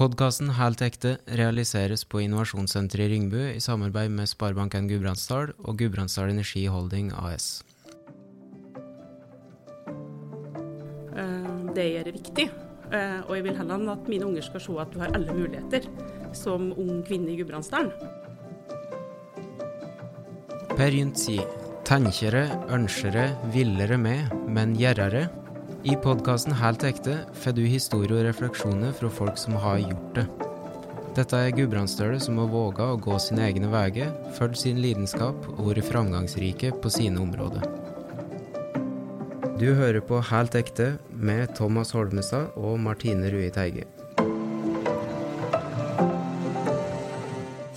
Podkasten Helt ekte realiseres på Innovasjonssenteret i Ringbu i samarbeid med Sparebanken Gudbrandsdal og Gudbrandsdal Energi Holding AS. Eh, Det gjør det viktig. Eh, Og jeg vil heller at mine unger skal se at du har alle muligheter som ung kvinne i Gudbrandsdalen. Per Gynt sier tenkjere, ønskjere, villere med, men gjerrere. I podkasten Helt ekte får du historier og refleksjoner fra folk som har gjort det. Dette er gudbrandsdøler som har våga å gå sine egne veier, fulgt sin lidenskap og vært framgangsrike på sine områder. Du hører på Helt ekte med Thomas Holmestad og Martine Rui Teige.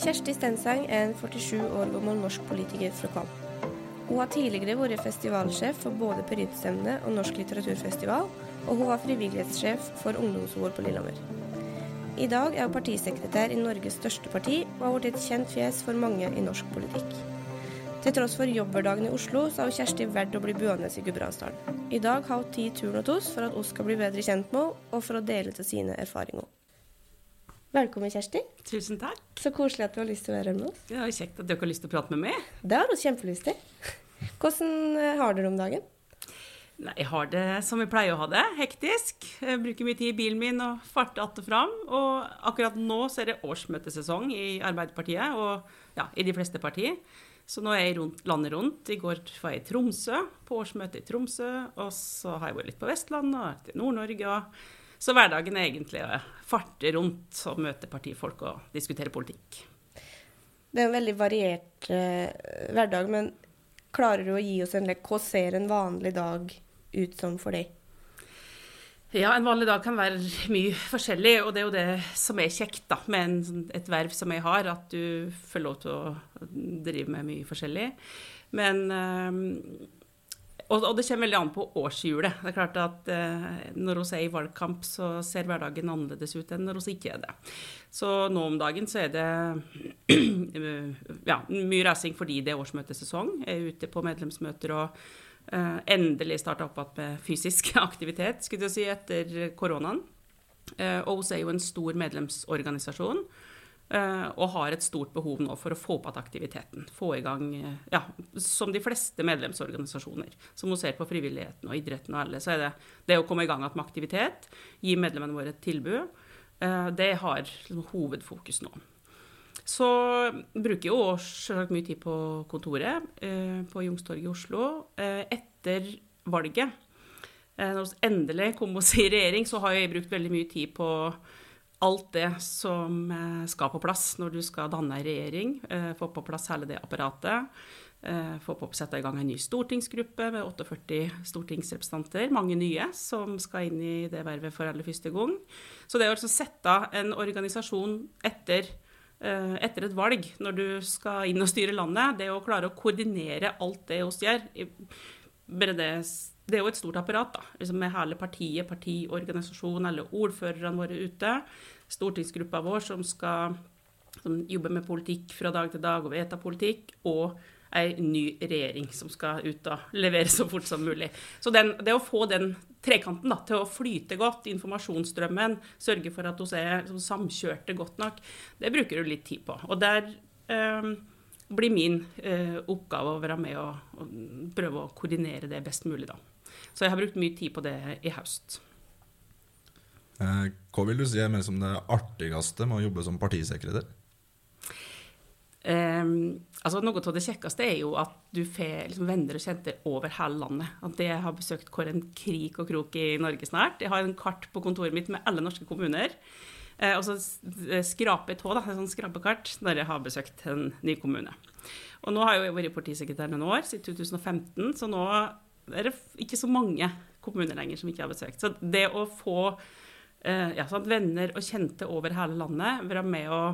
Kjersti Stensang er en 47 år gammel norsk politiker fra Kvam. Hun har tidligere vært festivalsjef for både Pyrintstevnet og Norsk litteraturfestival, og hun var frivillighetssjef for Ungdoms-OL på Lillehammer. I dag er hun partisekretær i Norges største parti, og har blitt et kjent fjes for mange i norsk politikk. Til tross for jobbhverdagen i Oslo, så har hun Kjersti valgt å bli boende i Gudbrandsdalen. I dag har hun tatt turen til oss for at oss skal bli bedre kjent med henne, og for å dele til sine erfaringer. Velkommen, Kjersti. Tusen takk. Så koselig at du har lyst til å være her med oss. Det er kjekt at dere har lyst til å prate med meg. Det har vi kjempelyst til. Hvordan eh, har dere om dagen? Nei, Jeg har det som jeg pleier å ha det, hektisk. Jeg bruker mye tid i bilen min og farter att og fram. Og akkurat nå så er det årsmøtesesong i Arbeiderpartiet og ja, i de fleste partier. Så nå er jeg rundt, landet rundt. I går var jeg i Tromsø, på årsmøte i Tromsø. Og så har jeg vært litt på Vestlandet og til Nord-Norge. Så hverdagen er egentlig å farte rundt og møte partifolk og diskutere politikk. Det er en veldig variert eh, hverdag, men klarer du å gi oss en lek? Hva ser en vanlig dag ut som for deg? Ja, en vanlig dag kan være mye forskjellig, og det er jo det som er kjekt da, med en, sånn- et verv som jeg har, at du får lov til å drive med mye forskjellig. Men ehm, og, og det kommer veldig an på årshjulet. Det er klart at eh, Når vi er i valgkamp, så ser hverdagen annerledes ut enn når vi ikke er det. Så nå om dagen så er det ja, mye reising fordi det er årsmøtesesong. Jeg er ute på medlemsmøter og eh, endelig starta opp igjen med fysisk aktivitet skulle jeg si, etter koronaen. Eh, og vi er jo en stor medlemsorganisasjon. Eh, og har et stort behov nå for å få opp igjen aktiviteten. Få i gang, eh, ja, som de fleste medlemsorganisasjoner. Som hun ser på frivilligheten og idretten og alle, så er det det å komme i gang igjen med aktivitet, gi medlemmene våre et tilbud, eh, det har liksom hovedfokus nå. Så bruker jo selvsagt mye tid på kontoret på Youngstorget i Oslo. Etter valget, når vi endelig kom oss i regjering, så har jeg brukt veldig mye tid på alt det som eh, skal på plass når du skal danne en regjering. Eh, få på plass hele det apparatet. Eh, få på sette i gang en ny stortingsgruppe med 48 stortingsrepresentanter. Mange nye som skal inn i det vervet for aller første gang. Så det å altså sette en organisasjon etter etter et valg, når du skal inn og styre landet, det å klare å koordinere alt det vi gjør bare det, det er jo et stort apparat, da, liksom med hele partiet, partiorganisasjonen, alle ordførerne våre ute, stortingsgruppa vår som skal som jobber med politikk fra dag til dag og vedta politikk, og ei ny regjering som skal ut og levere så fort som mulig. Så den, det å få den trekanten da, til å flyte godt, informasjonsstrømmen, sørge for at vi er liksom, samkjørte godt nok, det bruker du litt tid på. Og der eh, blir min eh, oppgave å være med og, og prøve å koordinere det best mulig, da. Så jeg har brukt mye tid på det i høst. Eh, Hva vil du si er mer som det artigste med å jobbe som partisekretær? Eh, altså Noe av det kjekkeste er jo at du får liksom, venner og kjente over hele landet. At jeg har besøkt hver en krik og krok i Norge snart. Jeg har en kart på kontoret mitt med alle norske kommuner. Eh, og så skrape et tå, da, et sånt skrapekart, når jeg har besøkt en ny kommune. Og nå har jeg jo vært partisekretær noen år, siden 2015, så nå er det ikke så mange kommuner lenger som ikke har besøkt. Så det å få eh, ja, sant, venner og kjente over hele landet, være med å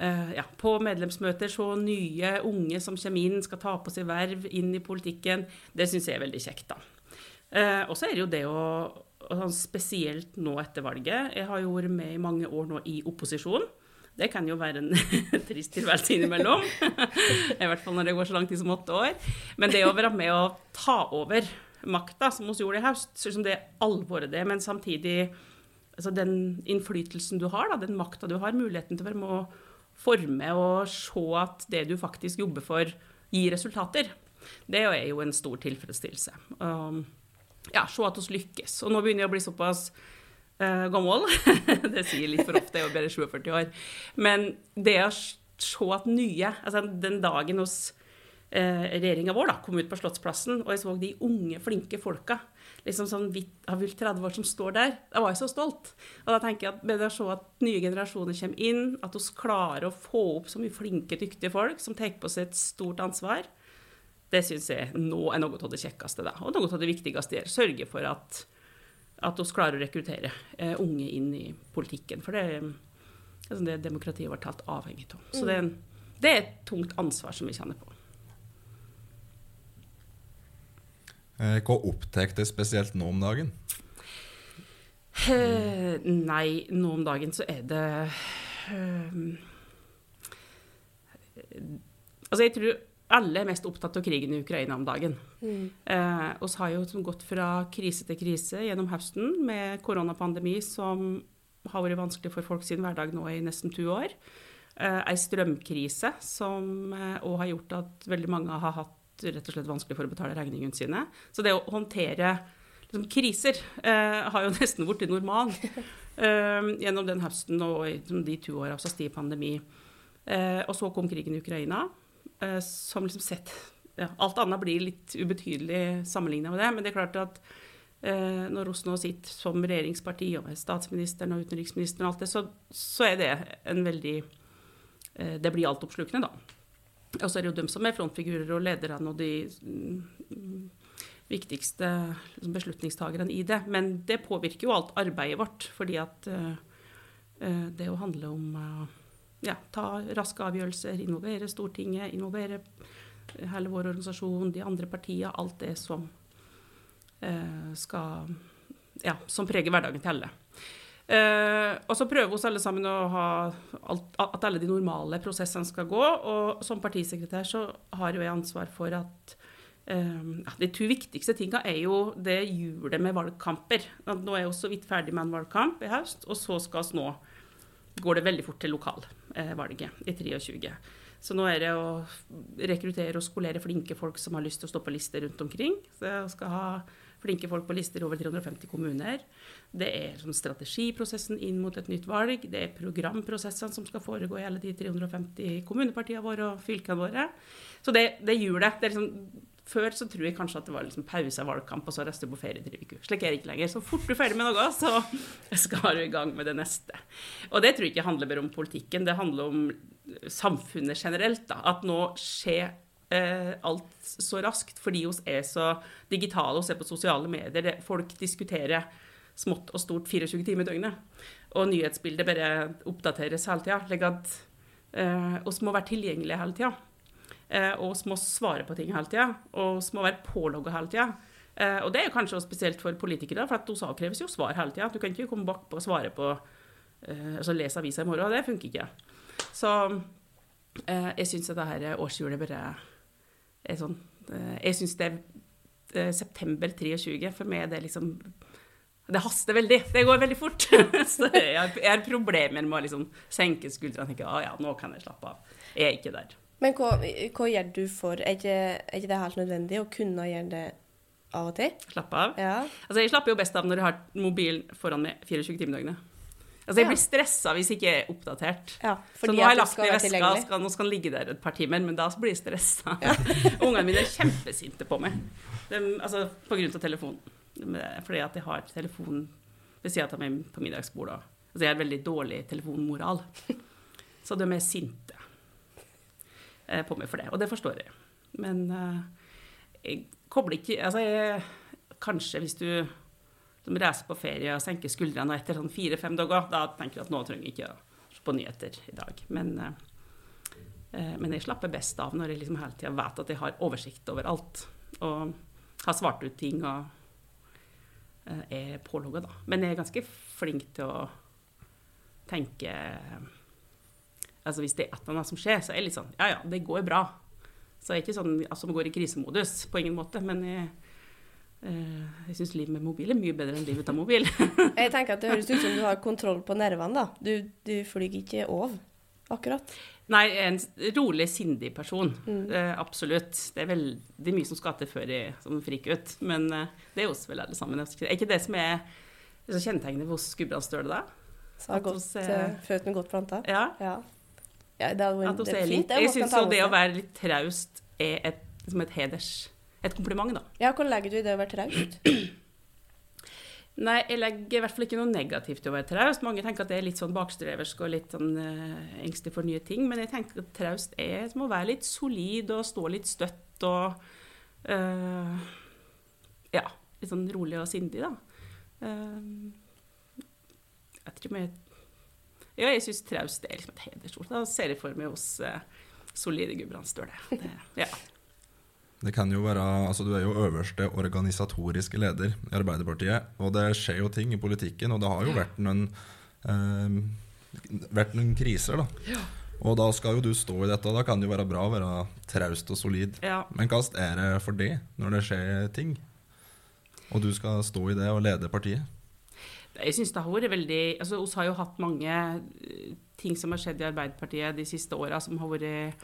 Eh, ja, på medlemsmøter så nye unge som kommer inn, skal ta på seg verv inn i politikken. Det syns jeg er veldig kjekt, da. Eh, og så er det jo det å sånn Spesielt nå etter valget. Jeg har jo vært med i mange år nå i opposisjon. Det kan jo være en trist tilværelse innimellom. I hvert fall når det går så lang tid som åtte år. Men det å være med å ta over makta, som vi gjorde i høst, sånn som det er alvoret det, men samtidig altså den innflytelsen du har, da, den makta du har, muligheten til å være med å forme og se at det du faktisk jobber for, gir resultater. Det er jo en stor tilfredsstillelse. Um, ja, se at vi lykkes. Og nå begynner jeg å bli såpass uh, gammel. det sier litt for ofte, jeg er bare 47 år. Men det å se at nye Altså den dagen hos uh, regjeringa vår da, kom ut på Slottsplassen, og jeg så de unge, flinke folka liksom sånn har vilt 30 år som står der. Da var jeg så stolt. Og da tenker jeg at bedre å se at nye generasjoner kommer inn, at vi klarer å få opp så mye flinke, dyktige folk som tar på seg et stort ansvar, det syns jeg nå er noe av det kjekkeste. Da. Og noe av det viktigste er å sørge for at, at vi klarer å rekruttere eh, unge inn i politikken. For det altså det demokratiet vårt helt avhengig av. Så det, det er et tungt ansvar som vi kjenner på. Eh, Hva opptar deg spesielt nå om dagen? Eh, nei, nå om dagen så er det eh, Altså, jeg tror alle er mest opptatt av krigen i Ukraina om dagen. Mm. Eh, oss har jo gått fra krise til krise gjennom høsten med koronapandemi som har vært vanskelig for folk sin hverdag nå i nesten to år. Eh, ei strømkrise som òg har gjort at veldig mange har hatt rett og slett vanskelig for å betale regningene sine. Så det å håndtere liksom, kriser eh, har jo nesten blitt normal eh, gjennom den høsten og liksom, de to åra som sti pandemi. Eh, og så kom krigen i Ukraina, eh, som liksom sett ja, Alt annet blir litt ubetydelig sammenligna med det, men det er klart at eh, når nå sitter som regjeringsparti og med statsministeren og utenriksministeren og alt det, så, så er det en veldig eh, Det blir altoppslukende, da. Og så er det jo dem som er frontfigurer og lederne og de mm, viktigste liksom, beslutningstagerne i det. Men det påvirker jo alt arbeidet vårt, fordi at det å handle om ja, ta raske avgjørelser, involvere Stortinget, involvere hele vår organisasjon, de andre partiene, alt det som eh, skal Ja, som preger hverdagen til alle. Eh, og så prøver vi alle sammen å ha alt, at alle de normale prosessene skal gå. Og som partisekretær så har jo jeg ansvar for at uh, ja, De to viktigste tinga er jo det hjulet med valgkamper. Nå er vi så vidt ferdig med en valgkamp i høst, og så skal vi nå går det veldig fort til lokalvalget uh, i 23. Så nå er det å rekruttere og skolere flinke folk som har lyst til å stå på lister rundt omkring. Så jeg skal ha flinke folk på lister over 350 kommuner. Det er sånn strategiprosessen inn mot et nytt valg. Det er programprosessene som skal foregå i alle de 350 kommunepartiene våre og fylkene våre. Så det, det hjulet det er liksom, Før så tror jeg kanskje at det var liksom pause valgkamp, og så reiste du på ferie til uke. Slik er det ikke lenger. Så fort du er ferdig med noe, så skal du i gang med det neste. Og det tror jeg ikke handler bare om politikken, det handler om samfunnet generelt. Da. At nå skjer eh, alt så raskt fordi vi er så digitale og ser på sosiale medier. Det, folk diskuterer smått og stort 24 timer i døgnet. Og nyhetsbildet bare oppdateres hele tida. Slik at eh, oss må være tilgjengelige hele tida. Eh, og vi må svare på ting hele tida. Og vi må være pålogga hele tida. Eh, og det er kanskje spesielt for politikere, for at hos avkreves jo svar hele tida. Du kan ikke komme bakpå og svare på eh, altså lese avisa i morgen. Det funker ikke. Så jeg syns dette årshjulet bare er sånn Jeg syns det er september 23. For meg er det liksom Det haster veldig. Det går veldig fort. Så jeg har problemer med å liksom senke skuldrene og tenke at ah, ja, nå kan jeg slappe av. Jeg er ikke der. Men hva, hva gjør du for Er ikke, er ikke det helt nødvendig å kunne gjøre det av og til? Slappe av. Ja. Altså, jeg slapper jo best av når jeg har mobilen foran meg 24 timer i døgnet. Altså, jeg Ja. blir stressa hvis jeg ikke er oppdatert. ja Så nå har jeg lagt den i veska, skal, nå skal den ligge der et par timer, men da blir jeg stressa. Ungene mine er kjempesinte på meg. De, altså, på grunn av telefonen. Fordi at jeg har telefonen ved siden av meg på middagsbordet. Altså, jeg har veldig dårlig telefonmoral. Så de er sinte eh, på meg for det. Og det forstår jeg. Men eh, jeg kobler ikke Altså, jeg, kanskje hvis du som reiser på ferie og senker skuldrene etter sånn fire-fem dager, da tenker jeg at nå trenger jeg ikke å se på nyheter i dag. Men, eh, eh, men jeg slapper best av når jeg liksom hele tida vet at jeg har oversikt over alt. Og har svart ut ting og eh, er pålogga, da. Men jeg er ganske flink til å tenke Altså hvis det er et eller annet som skjer, så er jeg litt sånn Ja ja, det går bra. Så jeg er ikke sånn altså, som går i krisemodus, på ingen måte. Men jeg eh, jeg syns livet med mobil er mye bedre enn livet uten mobil. Jeg tenker at Det høres ut som du har kontroll på nervene. da. Du, du flyr ikke over, akkurat. Nei, jeg er en rolig, sindig person. Eh, absolutt. Det er veldig mye som skal til før jeg som friker ut. Men eh, det er oss vel alle sammen. Er ikke det som er kjennetegnet hos Gudbrandsdøle, da? Så har godt, uh, føttene godt planta. Ja. Ja. Ja det, hadde vært fint. det jeg syns jo det å være litt traust er et, som et heders... Et kompliment, da. Ja, Hvordan legger du i det å være traust? Nei, jeg legger i hvert fall ikke noe negativt i å være traust. Mange tenker at det er litt sånn bakstreversk og litt sånn uh, engstelig for nye ting. Men jeg tenker at traust er som å være litt solid og stå litt støtt og uh, Ja, litt sånn rolig og sindig, da. Uh, jeg tror jeg Ja, jeg syns traust er liksom et hedersord. Da ser jeg for meg oss eh, solide gudbrandsdøler. Det- Ja. Det kan jo være, altså Du er jo øverste organisatoriske leder i Arbeiderpartiet. Og det skjer jo ting i politikken, og det har jo vært noen, eh, vært noen kriser. da. Og da skal jo du stå i dette, og da kan det jo være bra å være traust og solid. ja. Men hva er det for det når det skjer ting? Og du skal stå i det og lede partiet? Jeg synes det har vært veldig altså Vi har jo hatt mange eh, ting som har skjedd i Arbeiderpartiet de siste åra, som har vært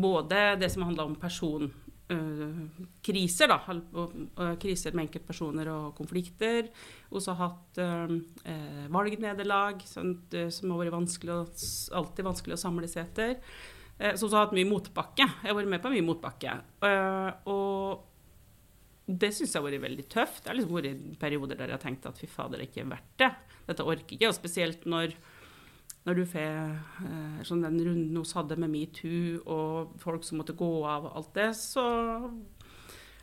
både det som handla om personkriser, da. og- og Kriser med enkeltpersoner og konflikter. Vi har hatt eh, eh, valgnederlag, eh, som har vært vanskelig å, alltid vanskelig å samles etter. Eh, så har hatt mye motbakke. Jeg har vært med på mye motbakke. Eh, og det syns jeg har vært veldig tøft. Det har liksom vært perioder der jeg har tenkt at fy fader, det er ikke verdt det. Dette orker ikke. Og spesielt når, når du får eh, sånn den runden vi hadde med metoo og folk som måtte gå av og alt det, så,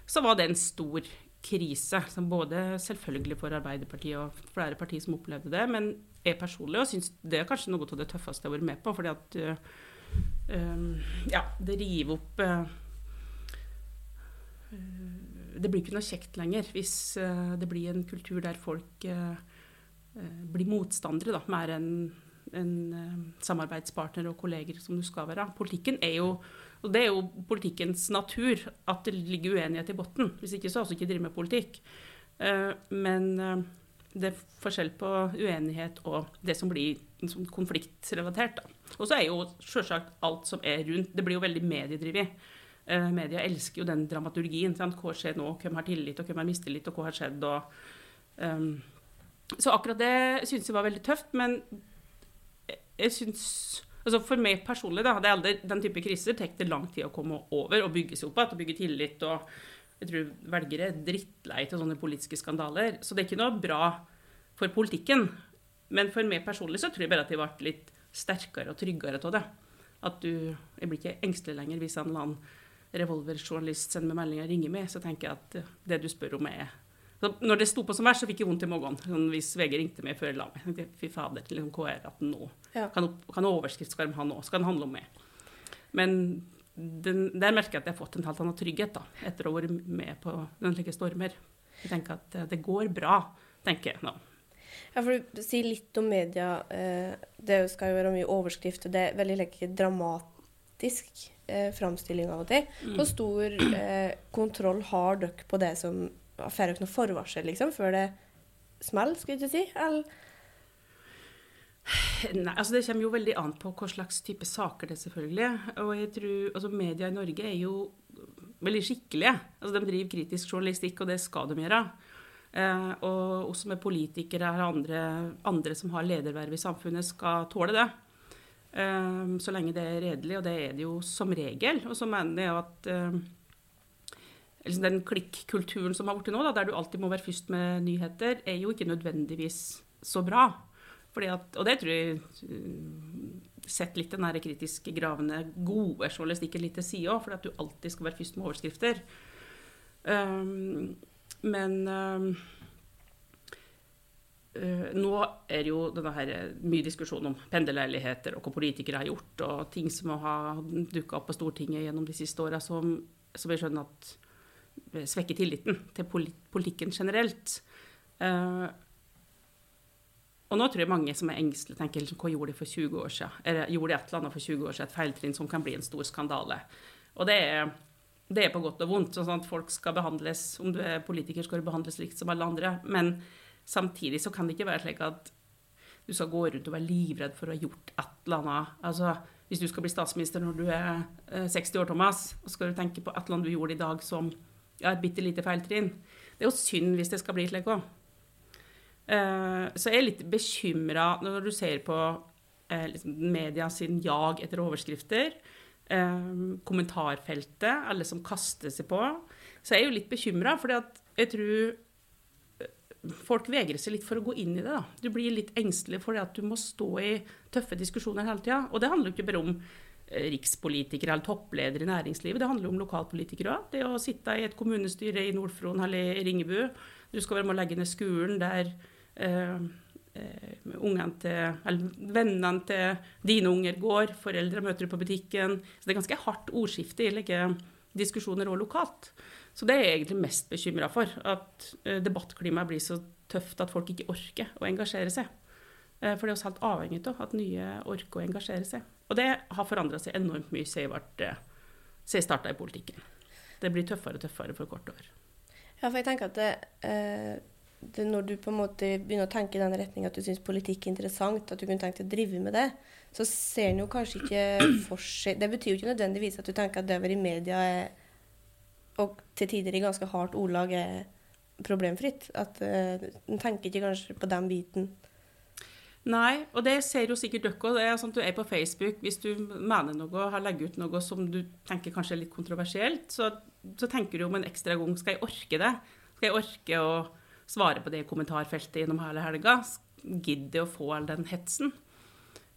så var det en stor krise. Som både selvfølgelig for Arbeiderpartiet og flere partier som opplevde det, men jeg personlig og syns det er kanskje noe av det tøffeste jeg har vært med på. fordi at eh, eh, ja, det river opp eh, det blir ikke noe kjekt lenger hvis eh, det blir en kultur der folk eh, eh, blir motstandere, da, mer enn en, samarbeidspartner og kolleger som du skal være. Politikken er jo og det er jo politikkens natur at det ligger uenighet i bunnen. Hvis ikke så har vi ikke drevet med politikk. Men det er forskjell på uenighet og det som blir konfliktrelatert. Og så er jo selvsagt alt som er rundt Det blir jo veldig mediedrevet. Eh, media elsker jo den dramaturgien. Sant? Hva skjer nå? Hvem har tillit, og hvem har mistillit, og hva har skjedd? Og, um, så akkurat det syns jeg var veldig tøft, men jeg- syns altså For meg personlig, da, hadde jeg aldri, den type kriser tar det lang tid å komme over og bygge seg opp igjen, og bygge tillit. og jeg tror velgere er drittlei av sånne politiske skandaler. Så det er ikke noe bra for politikken. Men for meg personlig så tror jeg bare at jeg ble litt sterkere og tryggere av det. At du Jeg blir ikke engstelig lenger hvis en eller annen revolverjournalist sender meg melding og ringer meg, så tenker jeg at det du spør om, er så Når det sto på som verst, så fikk jeg vondt i magen. Sånn, hvis VG ringte meg før jeg la meg. Jeg tenkte, Fy fader, liksom, hva er det at nå? Ja. Kan, kan overskriftskarm ha nå? Skal den handle om meg? Men den, der merker jeg at jeg har fått en helt annen trygghet da, etter å ha vært med på den slike stormer. Jeg tenker at eh, det går bra, tenker jeg nå. Ja, for du sier litt om media. Eh, det skal jo være mye overskrifter. Det er veldig like, dramatisk eh, framstilling av og til. Hvor stor eh, kontroll har dere på det som Får dere noe forvarsel liksom, før det smeller, skulle jeg ikke si? Eller? Nei, altså Det kommer jo veldig an på hva slags type saker det er, selvfølgelig. Og jeg tror, altså Media i Norge er jo veldig skikkelige. Altså De driver kritisk journalistikk, og det skal de gjøre. Eh, og oss som er politikere og andre, andre som har lederverv i samfunnet, skal tåle det. Eh, så lenge det er redelig, og det er det jo som regel. Og så mener jeg at um, liksom den klikkulturen som har blitt nå, da, der du alltid må være først med nyheter, er jo ikke nødvendigvis så bra. At, og det tror jeg uh, setter litt den kritiske, gravende, gode journalistikken litt til side òg, fordi at du alltid skal være først med overskrifter. Um, men um, nå er det jo her, mye diskusjon om pendlerleiligheter og hva politikere har gjort, og ting som har dukka opp på Stortinget gjennom de siste åra, som, som jeg skjønner at svekker tilliten til politikken generelt. Uh, og nå tror jeg mange som er engstelige, tenker liksom, hva gjorde de for 20 år siden? Eller gjorde de et eller annet for 20 år siden, et feiltrinn som kan bli en stor skandale? Og det er det er på godt og vondt. Sånn at folk skal behandles, Om du er politiker, skal du behandles likt som alle andre. Men samtidig så kan det ikke være slik at du skal gå rundt og være livredd for å ha gjort et eller annet. Altså, hvis du skal bli statsminister når du er 60 år, Thomas, og skal du tenke på et eller annet du gjorde i dag som ja, et bitte lite feiltrinn. Det er jo synd hvis det skal bli slik òg. Så jeg er litt bekymra når du ser på liksom, media sin jag etter overskrifter eh, kommentarfeltet, alle som kaster seg på. Så jeg er jo litt bekymra, for jeg tror eh, folk vegrer seg litt for å gå inn i det. da. Du blir litt engstelig for det at du må stå i tøffe diskusjoner hele tida. Og det handler jo ikke bare om eh, rikspolitikere eller toppledere i næringslivet, det handler om lokalpolitikere òg. Det å sitte i et kommunestyre i Nord-Fron eller Ringebu. Du skal være med å legge ned skolen der eh, ungene til, vennene til dine unger går, foreldre møter du på butikken. Så det er ganske hardt ordskifte i like, diskusjoner òg lokalt. Så det er jeg egentlig mest bekymra for. At eh, debattklimaet blir så tøft at folk ikke orker å engasjere seg. Eh, for det er også helt avhengig av at nye orker å engasjere seg. Og det har forandra seg enormt mye siden jeg, jeg starta i politikken. Det blir tøffere og tøffere for kort år. Ja, for jeg tenker at det, eh det, når du på en måte begynner å tenke i den retning at du syns politikk er interessant, at du kunne tenkt å drive med det, så ser en jo kanskje ikke for seg Det betyr jo ikke nødvendigvis at du tenker at det å være i media er, og til tider i ganske hardt ordlag er problemfritt. At uh, En tenker ikke kanskje på den biten. Nei, og det ser jo sikkert dere òg. Sånn du er på Facebook. Hvis du mener noe har legget ut noe som du tenker kanskje er litt kontroversielt, så, så tenker du om en ekstra gang skal jeg orke det. Skal jeg orke å svare på det kommentarfeltet gjennom hele helga. Gidder å få all den hetsen.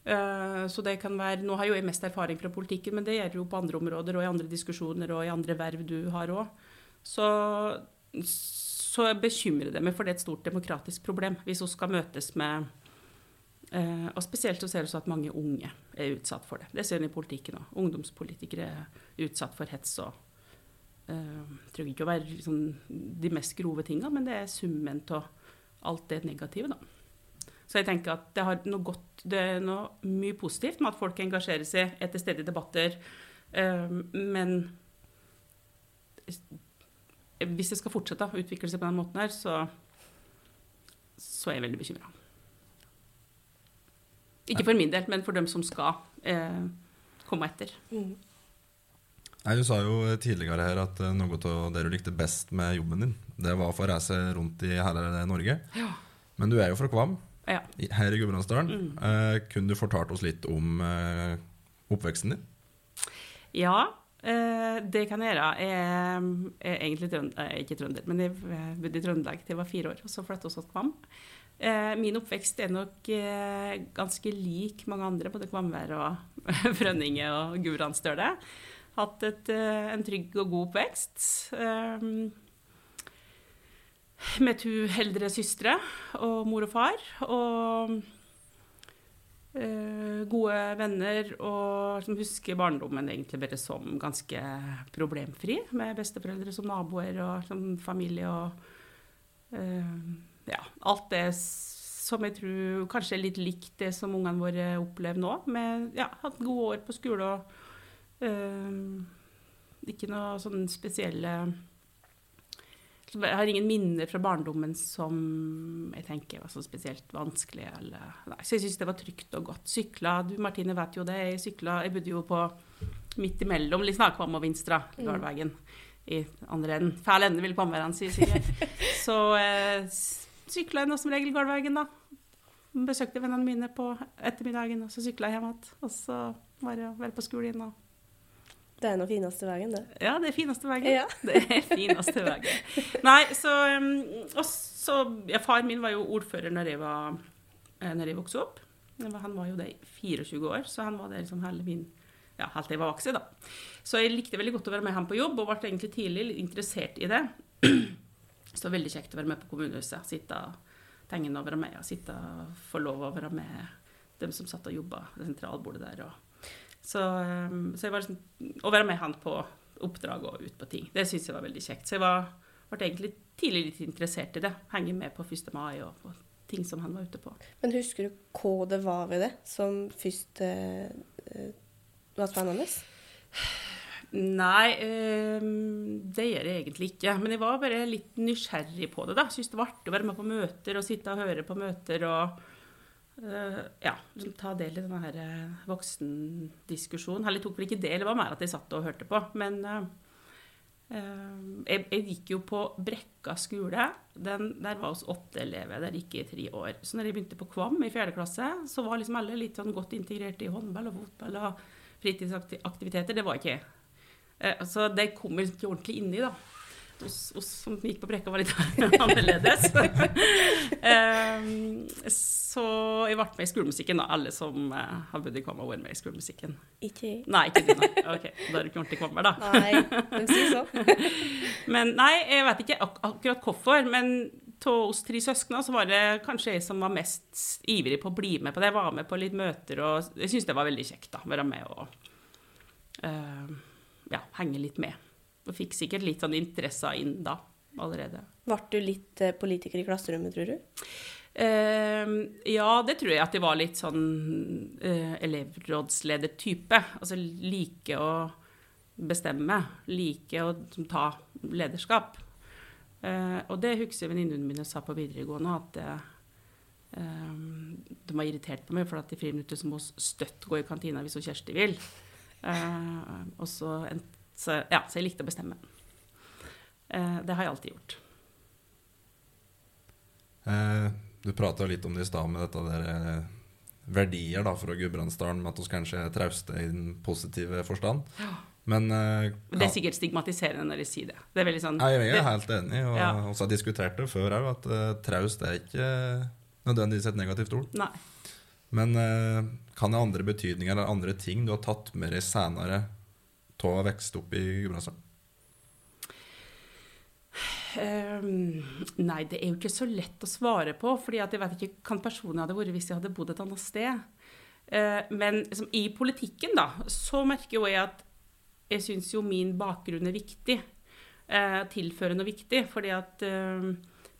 Uh, så det kan være, Nå har jo jeg mest erfaring fra politikken, men det gjør jo på andre områder og i andre diskusjoner og i andre verv du har òg. Så, så bekymrer det meg, for det er et stort demokratisk problem hvis hun skal møtes med uh, Og spesielt så ser vi at mange unge er utsatt for det. Det ser vi i politikken òg. Ungdomspolitikere er utsatt for hets og Det trenger ikke å være liksom, de mest grove tinga, men det er summen av alt det negative, da. Så jeg tenker at det, har noe godt, det er noe mye positivt med at folk engasjerer seg, er til stede i debatter. Uh, men hvis det skal fortsette å utvikle seg på den måten her, så, så er jeg veldig bekymra. Ikke for min del, men for dem som skal eh, komme etter. Mm. Nei, Du sa jo tidligere her at eh, noe av det du likte best med jobben din, det var å få reise rundt i hele Norge. Ja. Men du er jo fra Kvam, ja. her i Gudbrandsdalen. Mm. Eh, kunne du fortalt oss litt om eh, oppveksten din? Ja, eh, det kan jeg gjøre. Jeg er egentlig trønder, ikke trønder, men jeg bodde i Trøndelag til jeg var fire år, og så flyttet vi til Kvam. Eh, min oppvekst er nok eh, ganske lik mange andre, både Kvamvær og Frønninge og Gudbrandsdøle hatt et, eh, en trygg og god oppvekst. Med to eldre søstre og mor og far. Og uh, gode venner, og som husker barndommen egentlig bare som ganske problemfri. Med besteforeldre som naboer og som familie og uh, ja, alt det som jeg tror kanskje er litt likt det som ungene våre opplever nå. Med ja, hatt gode år på skole og Uh, ikke noe sånn spesielle Jeg har ingen minner fra barndommen som jeg tenker var så spesielt vanskelig. Eller, nei, så jeg syns det var trygt og godt. Sykla Du Martine vet jo det. Jeg sykla Jeg bodde jo på midt imellom liksom, Akvam og Vinstra, mm. Gardvegen. I andre enden. Fæl ende vil komme han, sier sikkert. så eh, sykla jeg nå som regel Gardvegen, da. Besøkte vennene mine på ettermiddagen, og så sykla jeg hjem igjen. Og så var det å være på skolen og det er den fineste veien, det. Ja, det er fineste veien. Ja. Det er fineste veien. Nei, så, um, så ja, Far min var jo ordfører når jeg, var, eh, når jeg vokste opp. Han var jo det i 24 år, så han var der liksom hele min ja, helt til jeg var voksen. da. Så jeg likte veldig godt å være med ham på jobb, og ble egentlig tidlig interessert i det. Så veldig kjekt å være med på kommunehuset. Sitte tegne og være med, og sitte få lov å være med dem som satt og jobba ved sentralbordet der. og så, ehm, så jeg var liksom, å være med han på oppdrag og ut på ting, det syns jeg var veldig kjekt. Så jeg var, ble egentlig tidlig litt interessert i det. Henge med på 1. mai og på ting som han var ute på. Men husker du hva det var ved det som først eh, var spennende? Nei, eh, det gjør jeg egentlig ikke. Men jeg var bare litt nysgjerrig på det. da. Syns det var artig å være med på møter og sitte og høre på møter og eh, ja, liksom ta del i denne her eh, voksendiskusjonen. Eller tok vel ikke del, det var mer at de satt og hørte på. Men eh, eh, jeg, jeg gikk jo på Brekka skole. Den, der var oss åtte elever. Der gikk jeg i tre år. Så når jeg begynte på Kvam i fjerde klasse, så var liksom alle litt sånn godt integrert i håndball og fotball og fritidsaktiviteter. Det var ikke jeg. Eh, så det kom jeg ikke ordentlig inni, da. Oss, oss som gikk på brekka, var litt annerledes. um, så jeg ble med i skolemusikken, da. Alle som uh, har bodd i Kvamma, var med i skolemusikken. Ikke Nei, ikke du, nei. Ok, da er du ikke ordentlig kvammer, da. Nei, men sier så. Men nei, jeg vet ikke ak akkurat hvorfor. Men av oss tre søsknene, så var det kanskje jeg som var mest ivrig på å bli med på det. Jeg var med på litt møter, og jeg syntes det var veldig kjekt da, å være med og uh, ja, henge litt med. Og fikk sikkert litt sånn interesse inn da allerede. Ble du litt eh, politiker i klasserommet, tror du? Uh, ja, det tror jeg at jeg var litt sånn eh, elevrådsledertype. Altså like å bestemme. Like å ta lederskap. Uh, og det husker venninnene mine sa på videregående, at eh, de var irritert på meg for at i friminuttet så må støtt gå i kantina hvis hun Kjersti vil. Og så, en, så, ja, så jeg likte å bestemme. Eh, det har jeg alltid gjort. Eh, du prata litt om det i stad med dette der eh, verdier da, fra Gudbrandsdalen, med at vi kanskje er trauste i den positive forstand. Men uh, Det er sikkert stigmatiserende når de sier det. Det er sånn ja, jeg er det- helt enig, og Ja. vi har diskutert det før òg, at uh, traust er ikke nødvendigvis et negativt ord. Nei. Men uh, kan det ha andre betydninger eller andre ting du har tatt med deg senere av å vokse opp i Gudbrandsdalen? Um, nei, det er jo ikke så lett å svare på, fordi at jeg vet ikke hvordan personen hadde vært hvis jeg hadde bodd et annet sted. Uh, men liksom, i politikken, da, så merker jo jeg at jeg syns jo min bakgrunn er viktig. Uh, tilføre noe viktig. Fordi at eh,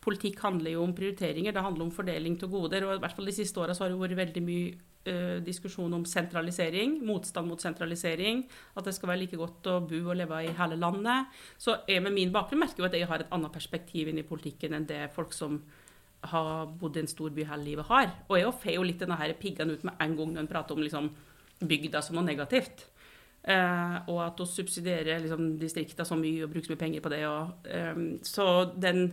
politikk handler jo om prioriteringer, det handler om fordeling til goder. Og i hvert fall de siste åra har det vært veldig mye uh, diskusjon om sentralisering. Motstand mot sentralisering. At det skal være like godt å bo og leve i hele landet. Så jeg med min bakgrunn merker jo at jeg har et annet perspektiv inn i politikken enn det folk som har bodd i en stor by hele livet, har. Og jeg får jo litt denne her piggene ut med en gang når en prater om liksom, bygda som noe negativt. Uh, og at vi subsidierer liksom, distrikta så mye og bruker så mye penger på det. Og, um, så den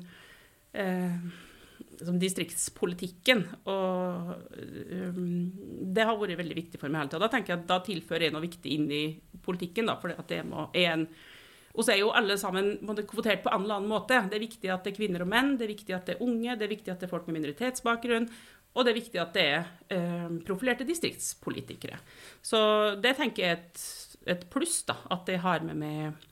distriktspolitikken og eh, Det har vært veldig viktig for meg hele tida. Da tenker jeg at da tilfører jeg noe viktig inn i politikken. Da, for det må, er en og så er jo alle sammen kvotert på en eller annen måte. Det er viktig at det er kvinner og menn, det er viktig at det er unge, det er viktig at det er folk med minoritetsbakgrunn, og det er viktig at det er eh, profilerte distriktspolitikere. Så det tenker jeg er et, et pluss, da, at jeg har med meg eh,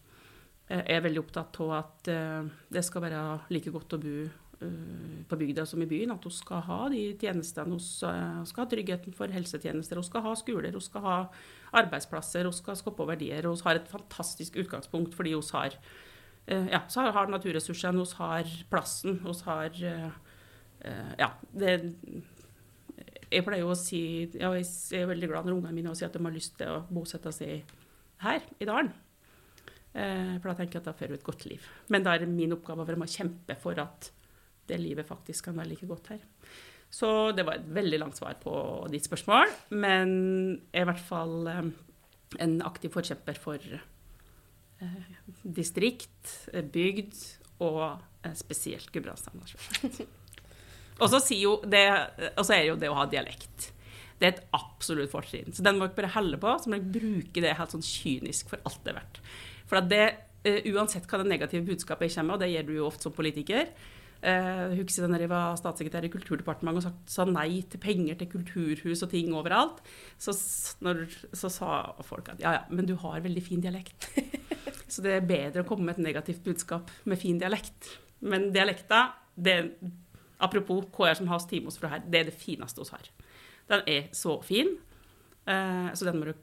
er veldig opptatt av at eh, det skal være like godt å bo eh, på bygda som i byen. At hun skal ha de tjenestene, Hun skal ha tryggheten for helsetjenester, hun skal ha skoler, hun skal ha arbeidsplasser, hun skal skape verdier. Vi har et fantastisk utgangspunkt fordi hun har, eh, ja, har naturressursene, hun har plassen, hun har eh, eh, Ja, det Jeg pleier å si ja, Jeg er veldig glad når ungene mine sier at de har lyst til å bosette seg her, i dalen. Eh, For da tenker jeg at da får du et godt liv. Men da er det min oppgave å kjempe for at det livet faktisk kan være like godt her. Så det var et veldig langt svar på ditt spørsmål. Men jeg er i hvert fall eh, en aktiv forkjemper for eh, distrikt, bygd og spesielt Gudbrandsdalen. Og så er det, jo det å ha dialekt. Det er et absolutt fortrinn. Så den må dere bare helle på. Så må dere bruke det helt sånn kynisk for alt det er verdt. For at det, eh, uansett hva det negative budskapet kommer og det gjør du jo ofte som politiker Uh, Husker da jeg var statssekretær i Kulturdepartementet og sagt, sa nei til penger til kulturhus og ting overalt, så, når, så sa folk at ja, ja, men du har veldig fin dialekt. så det er bedre å komme med et negativt budskap med fin dialekt. Men dialekta, det, apropos hva som har timos fra her, det er det fineste vi har. Den er så fin, eh, så den må dere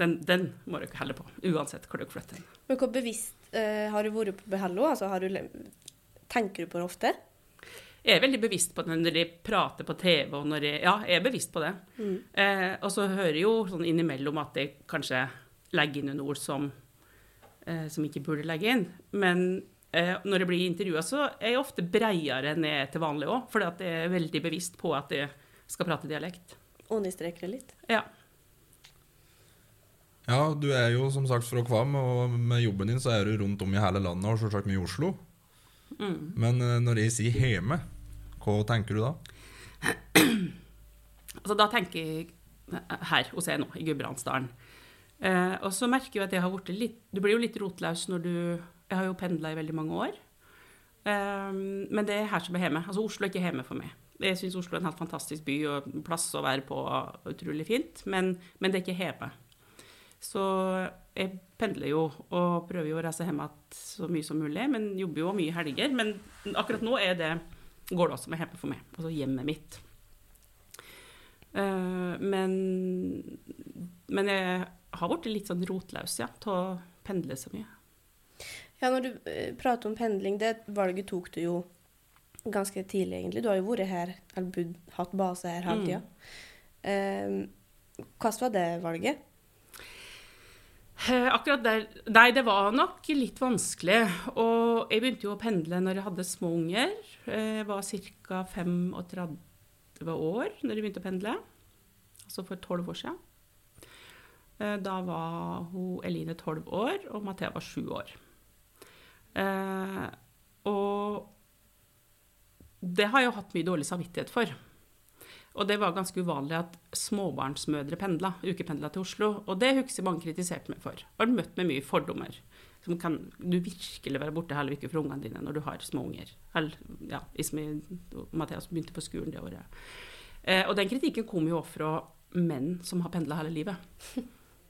den, den må dere helle på, uansett hvor dere flytter den. Men hvor bevisst eh, har du vært på Behello? Altså, har du, tenker du på det ofte? Jeg er veldig bevisst på det når de prater på TV. og når jeg, Ja, jeg er bevisst på det. Eh, og så hører jeg jo sånn innimellom at jeg kanskje legger inn noen ord som eh, som ikke burde legge inn. Men eh, når jeg blir intervjua, så er jeg ofte breiere ned til vanlig òg, at jeg er veldig bevisst på at jeg skal prate dialekt. Understreker det litt. Ja. Ja, du er jo som sagt fra Kvam, og med jobben din så er du rundt om i hele landet, og selvsagt mye i Oslo. Mm. Men eh, når jeg sier hjemme, hva tenker du da? Altså, da tenker jeg eh, her hos jeg nå, i Gudbrandsdalen. Eh, og så merker jeg at jeg har blitt litt Du blir jo litt rotløs når du Jeg har jo pendla i veldig mange år. Eh, men det er her som er hjemme. Altså, Oslo er ikke hjemme for meg. Jeg syns Oslo er en helt fantastisk by og plass å være på, utrolig fint, men, men det er ikke hjemme. Så jeg pendler jo og prøver jo å reise hjem igjen så mye som mulig, men jobber jo mye helger. Men akkurat nå er det går det også med hjemme for meg, altså hjemmet mitt. Eh, men, men jeg har blitt litt sånn rotløs, ja, til å pendle så mye. Ja, når du eh, prater om pendling, det valget tok du jo ganske tidlig, egentlig. Du har jo vært her, eller hatt base her hele tida. Eh, hvordan var det valget? Eh, Akkurat der Nei, det var nok litt vanskelig. Og jeg begynte jo å pendle når jeg hadde små unger. Jeg var ca. 35 år når jeg begynte å pendle. Altså for 12 år siden. Eh, Da var hun Eline 12 år, og Mathea var 7 år. Eh, og det har jeg hatt mye dårlig samvittighet for. Og det var ganske uvanlig at småbarnsmødre pendla, ukependla til Oslo. Og det husker mange kritiserte meg for. Har møtt med mye fordommer. Som kan du virkelig være borte hele uka fra ungene dine når du har små unger? Ja, og Mathias begynte på skolen det året. Eh, og den kritikken kom jo også fra menn som har pendla hele livet.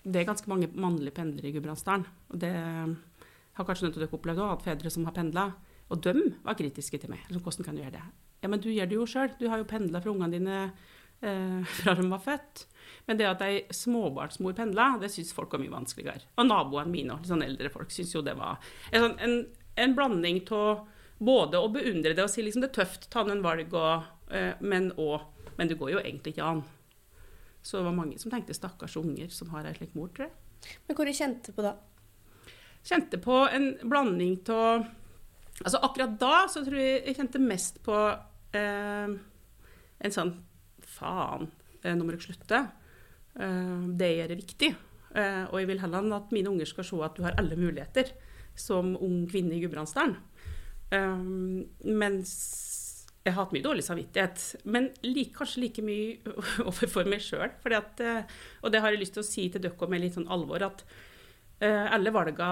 Det er ganske mange mannlige pendlere i Gudbrandsdalen. Og det har kanskje noen av dere opplevd òg, at fedre som har pendla, og dem var kritiske til meg. Hvordan kan du gjøre det? Ja, men du gjør det jo sjøl. Du har jo pendla for ungene dine eh, fra de var født. Men det at ei småbarnsmor pendla, det syns folk var mye vanskeligere. Og naboene mine og sånn eldre folk syns jo det var en, sånn, en, en blanding av både å beundre det og si liksom det er tøft, ta noen valg, og, eh, men òg Men det går jo egentlig ikke an. Så det var mange som tenkte stakkars unger som har ei slik mor, tror jeg. Men hvor du kjente på da? Kjente på en blanding av Altså akkurat da så tror jeg jeg kjente mest på eh, en sånn Faen, eh, nå må dere slutte. Eh, det gjør det viktig. Eh, og jeg vil heller at mine unger skal se at du har alle muligheter som ung kvinne i Gudbrandsdalen. Eh, mens jeg har hatt mye dårlig samvittighet, men like, kanskje like mye overfor meg sjøl. Og det har jeg lyst til å si til dere med litt sånn alvor, at eh, alle valga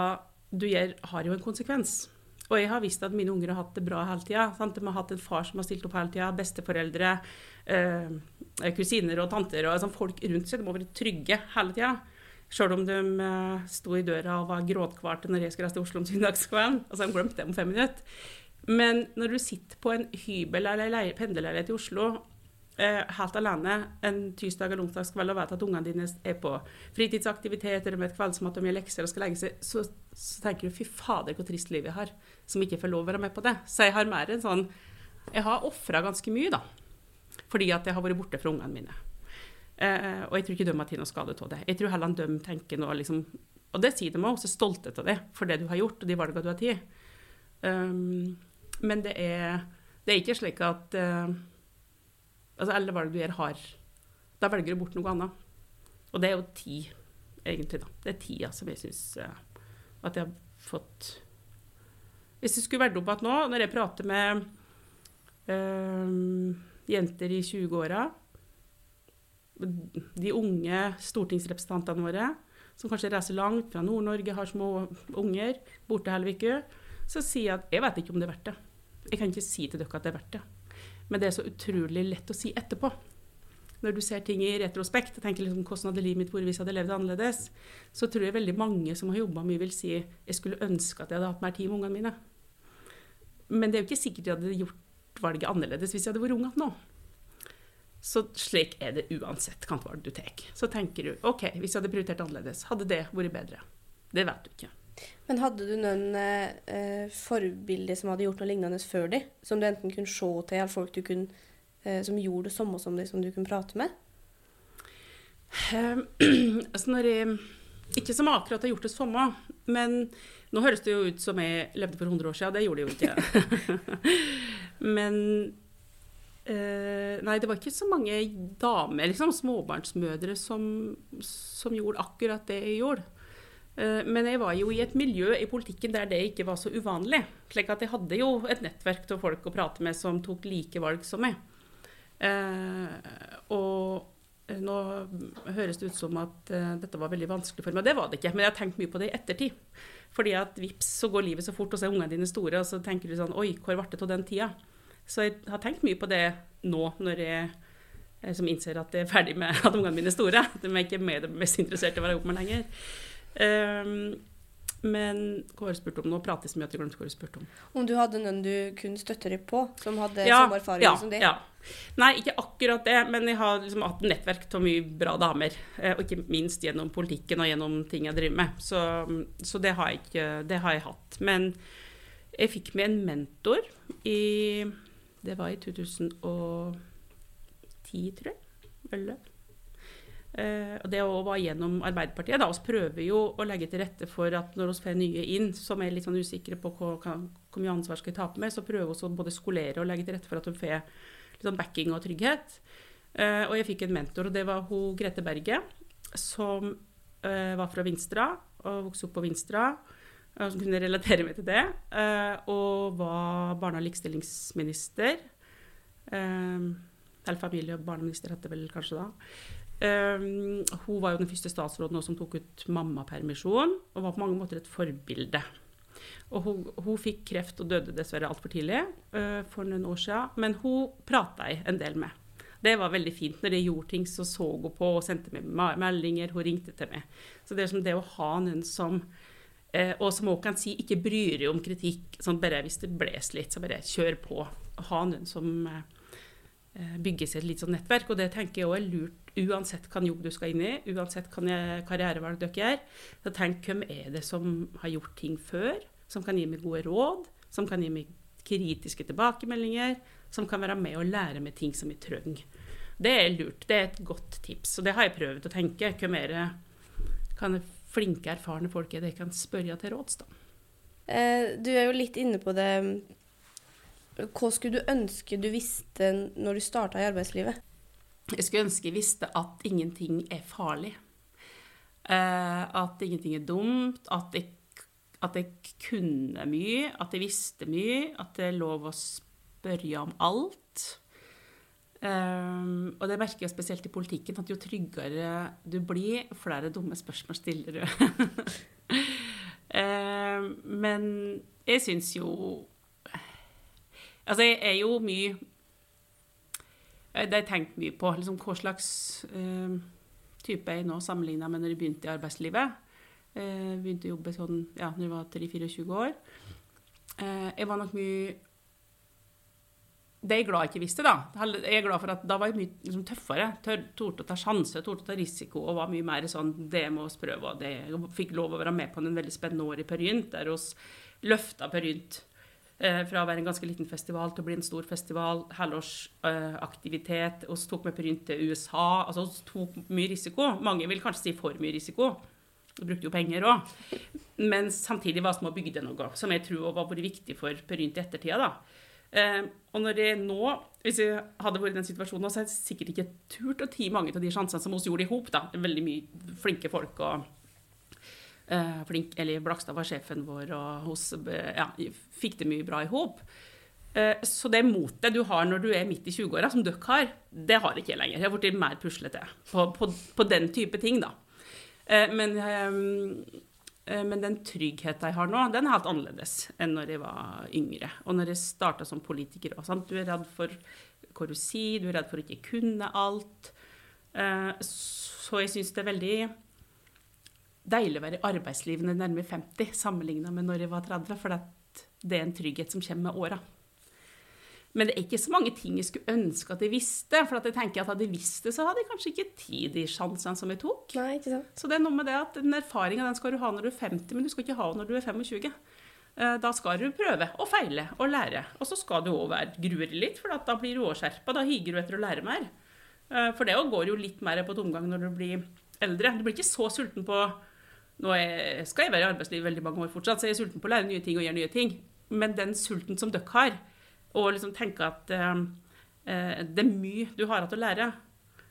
du gjør, har jo en konsekvens. Og jeg har visst at mine unger har hatt det bra hele tida. De har hatt en far som har stilt opp hele tida, besteforeldre, eh, kusiner og tanter og sånn, folk rundt seg. De må være trygge hele tida. Sjøl om de eh, sto i døra og var gråtkvarte når jeg skulle reise til Oslo om søndagskvelden. Altså, de glemte det om fem minutter. Men når du sitter på en hybel eller pendlerleilighet i Oslo eh, helt alene en tirsdag eller onsdagskveld og vet at ungene dine er på fritidsaktiviteter og med et kveldsmat og mye lekser og skal legge seg, så, så tenker du fy fader, hvor trist liv jeg har, som ikke får lov å være med på det. Så jeg har mer en sånn Jeg har ofra ganske mye, da. Fordi at jeg har vært borte fra ungene mine. Eh, og jeg tror ikke de har tatt noe skade av det. Jeg tror heller de tenker noe liksom Og det sier de òg, er stolte av det for det du har gjort, og de valgene du har tatt. Um, men det er, det er ikke slik at uh, altså alle valg du gjør, har Da velger du bort noe annet. Og det er jo tid, egentlig. da. Det er tida som jeg syns uh, at jeg har fått Hvis jeg skulle vært opp igjen nå, når jeg prater med uh, jenter i 20-åra De unge stortingsrepresentantene våre som kanskje reiser langt fra Nord-Norge, har små unger, borte hele uka, så sier jeg at jeg vet ikke om det er verdt det. Jeg kan ikke si til dere at det er verdt det. Men det er så utrolig lett å si etterpå. Når du ser ting i retrospekt og tenker liksom, hvordan hadde livet mitt vært hvis jeg hadde levd annerledes, så tror jeg veldig mange som har jobba mye, vil si jeg skulle ønske at jeg hadde hatt mer tid med ungene mine. Men det er jo ikke sikkert jeg hadde gjort valget annerledes hvis jeg hadde vært ung nå. Så slik er det uansett hvilket valg du tar. Så tenker du OK, hvis jeg hadde prioritert annerledes, hadde det vært bedre? Det vet du ikke. Men hadde du noen eh, forbilder som hadde gjort noe lignende før de? Som du enten kunne se til, eller folk du kunne, eh, som gjorde det samme som de, som du kunne prate med? Um, altså når jeg ikke som akkurat har gjort det samme, men nå høres det jo ut som jeg levde for 100 år siden. Det gjorde jeg jo ikke. men eh, Nei, det var ikke så mange damer, liksom, småbarnsmødre, som, som gjorde akkurat det jeg gjorde. Eh, men jeg var jo i et miljø i politikken der det ikke var så uvanlig. slik at jeg hadde jo et nettverk av folk å prate med som tok like valg som meg. Eh, og Eh, nå høres det ut som at dette var veldig vanskelig for meg. Det var det ikke, men jeg har tenkt mye på det i ettertid. Fordi at vips, så går livet så fort, og så er ungene dine store, og så tenker du sånn Oi, hvor ble det av den tida? Så jeg har tenkt mye på det nå, når jeg, som innser at jeg er ferdig med at ungene mine er store. De er ikke med det mest interessert i å være oppe med lenger. Um, men hva har jeg spurt om? Nå prates mye at jeg glemte hva jeg spurte om. Om du hadde noen du kunne støtte deg på, som hadde ja, samme erfaring ja, som det? Ja. Nei, ikke akkurat det, men jeg har liksom hatt nettverk av mye bra damer. Eh, og ikke minst gjennom politikken og gjennom ting jeg driver med. Så, så det, har ikke, det, har jeg hatt. Men jeg fikk med en mentor i Det var i 2010, tror jeg. Eller og det òg var gjennom Arbeiderpartiet. Da vi prøver jo å legge til rette for at når vi får nye inn som er litt sånn usikre på hva hvor mye ansvar skal ta tape med, så prøver vi å både skolere og legge til rette for at de får litt sånn backing og trygghet. Uh, og jeg fikk en mentor, og det var hun Grete Berge, som uh, var fra Vinstra og vokste opp på Vinstra. Som kunne relatere meg til det. og var barne- og likestillingsminister. eller familie- og barneminister het det vel kanskje da. Um, hun var jo den første statsråden som tok ut mammapermisjon, og var på mange måter et forbilde. Og hun, hun fikk kreft og døde dessverre altfor tidlig uh, for noen år siden, men hun prata jeg en del med. Det var veldig fint. Når jeg gjorde ting, så så hun på og sendte meg meldinger. Hun ringte til meg. Så det er som det å ha noen som uh, Og som hun kan si ikke bryr deg om kritikk. Sånn bare hvis det blåser litt, så bare kjør på. Ha noen som uh, bygger seg et litt sånn nettverk. Og det tenker jeg òg er lurt uansett hvilken jobb du skal inn i, uansett hvilken karrierevalg dere gjør, så tenk hvem er det som har gjort ting før, som kan gi meg gode råd, som kan gi meg kritiske tilbakemeldinger, som kan være med og lære meg ting som jeg trenger. Det er lurt. Det er et godt tips. Og det har jeg prøvd å tenke. Hvem er det kan flinke, erfarne folk er det jeg kan spørre til råds, da? Eh, du er jo litt inne på det. Hva skulle du ønske du visste når du starta i arbeidslivet? Jeg skulle ønske jeg visste at ingenting er farlig. Uh, at ingenting er dumt. At jeg, at jeg, kunne mye. At jeg visste mye. At det er lov å spørre om alt. Um, og det merker jeg spesielt i politikken, at jo tryggere du blir, flere dumme spørsmål stiller du. um, men jeg syns jo Altså, jeg er jo mye det har jeg tenkt mye på. Liksom, hva slags uh, type jeg nå sammenligna med når jeg begynte i arbeidslivet. Uh, begynte å jobbe sånn ja, når jeg var 3-24 år. Uh, jeg var nok mye Det er jeg glad jeg ikke visste, da. Jeg er glad for at Da var jeg mye liksom, tøffere. Torde å ta sjanser, torde å ta risiko og var mye mer sånn Det må vi prøve. Og det, jeg fikk lov å være med på en veldig spennende år i Perynt, der vi løfta Perynt Eh, fra å være en ganske liten festival til å bli en stor festival. Helårsaktivitet. Vi tok med Prynt til USA. altså Vi tok mye risiko. Mange vil kanskje si for mye risiko. Vi brukte jo penger òg. Men samtidig var små bygde noe som jeg tror var vært viktig for Pynt i ettertida. da. Uh, og når jeg nå, Hvis jeg hadde vært i den situasjonen, så hadde jeg sikkert ikke turt å ti mange av de sjansene som vi gjorde i hop. Veldig mye flinke folk og flink, eller Blakstad var sjefen vår, og hos, ja, fikk det mye bra i hop. Uh, så det motet du har når du er midt i 20-åra, som dere har, det har ikke jeg lenger. Jeg har blitt mer puslete på, på, på, den type ting, da. Uh, men, men, den tryggheten jeg har nå, den er helt annerledes enn når jeg var yngre. Og når jeg starta som politiker òg. Du er redd for hva du sier, du er redd for å ikke kunne alt. så jeg syns det er veldig deilig å være i arbeidslivet når jeg nærmer 50, sammenligna med når jeg var 30, for det er en trygghet som kommer med åra. Men det er ikke så mange ting jeg skulle ønske at jeg visste. For jeg tenker at hadde jeg visst det, så hadde jeg kanskje ikke tid de sjansene som jeg tok. Nei, ikke sant. Så det er noe med det at den erfaringa skal du ha når du er 50, men du skal ikke ha når du er 25. Eh, da skal du prøve og feile og lære. Og så skal du òg være deg litt, for da blir du òg skjerpa. Da higer du etter å lære mer. Eh, for det går jo litt mer på tomgang når du blir eldre. Du blir ikke så sulten på Nå er, skal jeg være i arbeidslivet veldig mange år fortsatt, så jeg er sulten på å lære nye ting og gjøre nye ting. Men den sulten som dere har, og liksom tenke at eh, eh, det er mye du har igjen å lære,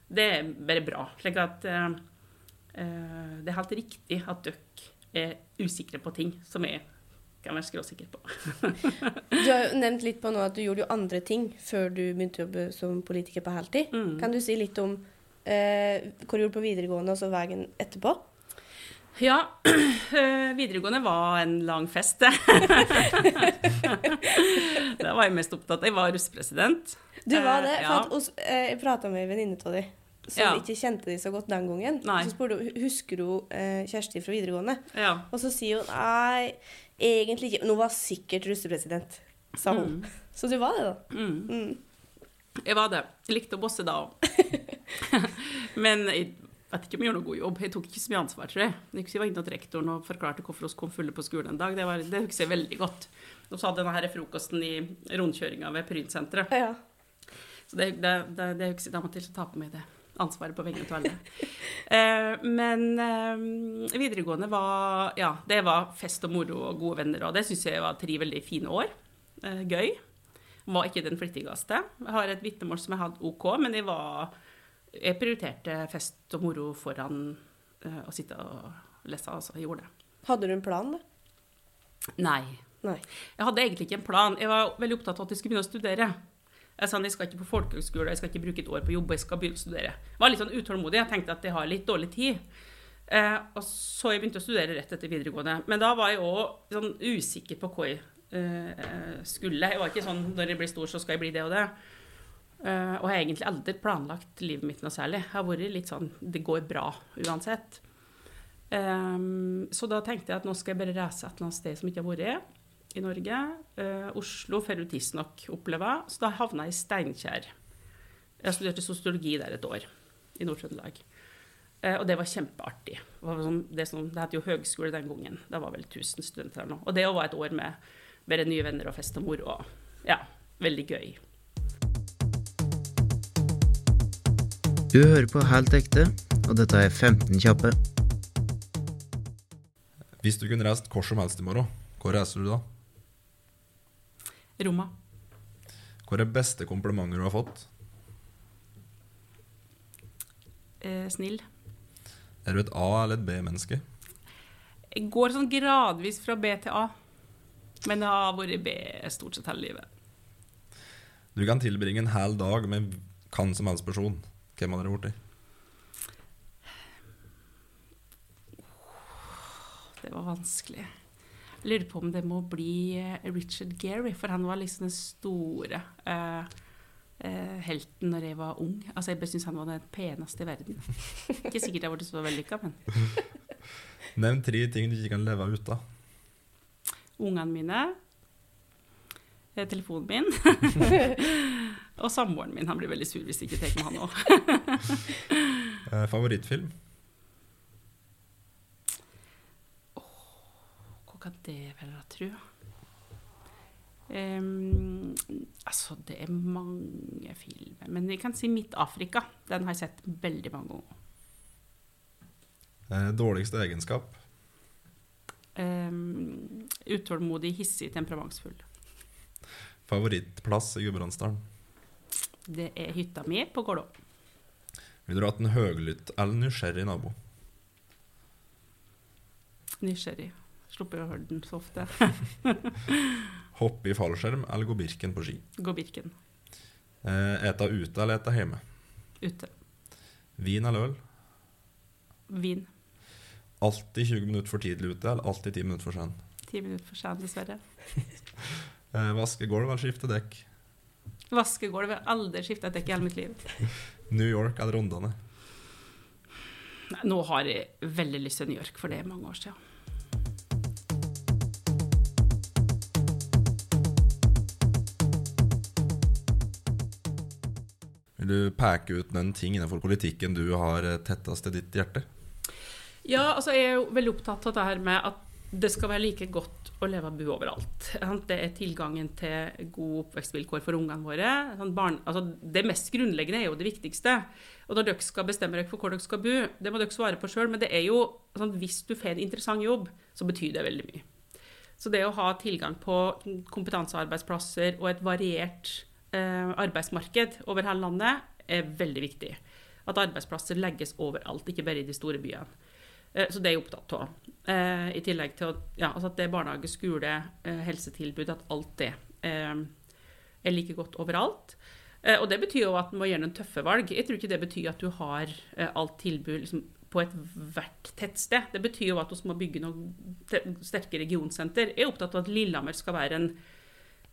det er bare bra. Slik at eh, eh, det er helt riktig at dere er usikre på ting som jeg kan være skråsikker på. Du har jo nevnt litt på nå at du gjorde jo andre ting før du begynte å jobbe som politiker på heltid. Mm. Kan du si litt om eh, hva du gjorde på videregående, og så veien etterpå? Ja, øh, videregående var en lang fest. da var jeg mest opptatt Jeg var russepresident. Du var det. Eh, For ja. at eh, jeg prata med ei venninne av deg som Ja. ikke kjente deg så godt den gangen. Nei. Så spurte hun husker du eh, Kjersti fra videregående. Ja. Og så sier hun nei, egentlig ikke. Men hun var sikkert russepresident, sa hun. Mm. Så du var det, da? Mm. Mm. Jeg var det. Jeg likte å bosse da òg. Men jeg vet ikke om jeg gjorde noe god jobb. Jeg tok ikke så mye ansvar, tror jeg. Jeg var inne hos rektoren og forklarte hvorfor vi kom fulle på skolen en dag. Det, var, det husker jeg veldig godt. Så hadde denne her frokosten i rundkjøringa ved Prynsenteret. Ja. Så det, det, det, det husker jeg da måtte jeg ta på meg det ansvaret på vegne av alle. Eh, men eh, videregående var Ja, det var fest og moro og gode venner, og det syns jeg var tre veldig fine år. Eh, gøy. Var ikke den flittigste. Jeg har et vitnemål som jeg hadde OK, men jeg var Jeg prioriterte fest og moro foran uh, å sitte og lese, altså. Jeg gjorde det. Hadde du en plan, da? Nei. Nei. Jeg hadde egentlig ikke en plan. Jeg var veldig opptatt av at jeg skulle begynne å studere. Jeg sa jeg skal ikke på folkehøgskole, jeg skal ikke bruke et år på jobb, jeg skal begynne å studere. Jeg var litt sånn utålmodig, jeg tenkte at jeg har litt dårlig tid. Eh, og så jeg begynte å studere rett etter videregående. Men da var jeg òg sånn usikker på hva jeg eh, skulle. Jeg var ikke sånn når jeg blir stor, så skal jeg bli det og det. Eh, og jeg har egentlig aldri planlagt livet mitt noe særlig. Jeg har vært litt sånn Det går bra uansett. Um, så da tenkte jeg at nå skal jeg bare reise et eller annet sted som ikke har vært i Norge. Uh, Oslo får du tidsnok oppleve. Så da havna jeg i Steinkjer. Jeg studerte sosiologi der et år, i Nord-Trøndelag. Uh, og det var kjempeartig. Det, var sånn, det, som, det het jo høgskole den gangen. Det var vel 1000 studenter eller noe. Og det var et år med bare nye venner og fest og moro. Ja, veldig gøy. Du hører på Helt ekte, og dette er 15 kjappe. Hvis du kunne reist hvor som helst i morgen, hvor reiser du da? Roma. Hva er det beste komplimentet du har fått? Eh, snill. Er du et A- eller et B-menneske? Jeg går sånn gradvis fra B til A. Men det har vært B stort sett hele livet. Du kan tilbringe en hel dag med kan som helst person. Hvem hadde det borti? Det var vanskelig. Jeg lurer på om det må bli eh, Richard Gary, for han var liksom den store eh, eh, helten når jeg var ung. Altså, Jeg syns han var den peneste i verden. Ikke sikkert jeg ble så vellykka, men Nevn tre ting du ikke kan leve ut av. ungene mine, telefonen min og samboeren min. Han blir veldig sur hvis jeg ikke tar med han òg. Eh, favorittfilm? Hva kan det være, tro? Um, altså, det er mange filmer. Men jeg kan si Midt Afrika. Den har jeg sett veldig mange ganger. Eh, dårligste egenskap? Um, utålmodig, hissig, temperamentsfull. Favorittplass i Gudbrandsdalen? Det er hytta mi på Gålå. Vil du ha hatt en høglytt eller nysgjerrig nabo? Nysgjerrig. Slipper å høre den så ofte. Hoppe i fallskjerm eller gå Birken på ski? Gå Birken. Eh, eta ute eller eta hjemme? Ute. Vin eller øl? Vin. Alltid 20 minutter for tidlig ute eller alltid 10 minutter for sen? 10 minutter for sen, dessverre. Eh, vaske gulv eller skifte dekk? Vaske gulv. Jeg har aldri skifta dekk i hele mitt liv. New York eller Rondane? Nei, Nå har jeg veldig lyst til New York, for det er mange år siden. Vil du peke ut noen ting innenfor politikken du har eh, tettest til ditt hjerte? Ja, altså jeg er jo veldig opptatt av det her med at det skal være like godt å leve og bo overalt. Det er tilgangen til gode oppvekstvilkår for ungene våre. Barn, altså det mest grunnleggende er jo det viktigste. Og når dere skal bestemme dere for hvor dere skal bo, det må dere svare på sjøl, men det er jo sånn, hvis du får en interessant jobb, så betyr det veldig mye. Så det å ha tilgang på kompetansearbeidsplasser og et variert eh, arbeidsmarked over hele landet er veldig viktig. At arbeidsplasser legges overalt, ikke bare i de store byene. Eh, så det er jeg opptatt av. Eh, I tillegg til at, ja, altså at det er barnehage, skole, eh, helsetilbud, at alt det er like godt overalt. Og det betyr jo at man må gjøre noen tøffe valg. Jeg tror ikke det betyr at du har alt tilbud liksom, på ethvert tettsted. Det betyr jo at vi må bygge noen sterke regionsenter. Jeg er opptatt av at Lillehammer skal være en,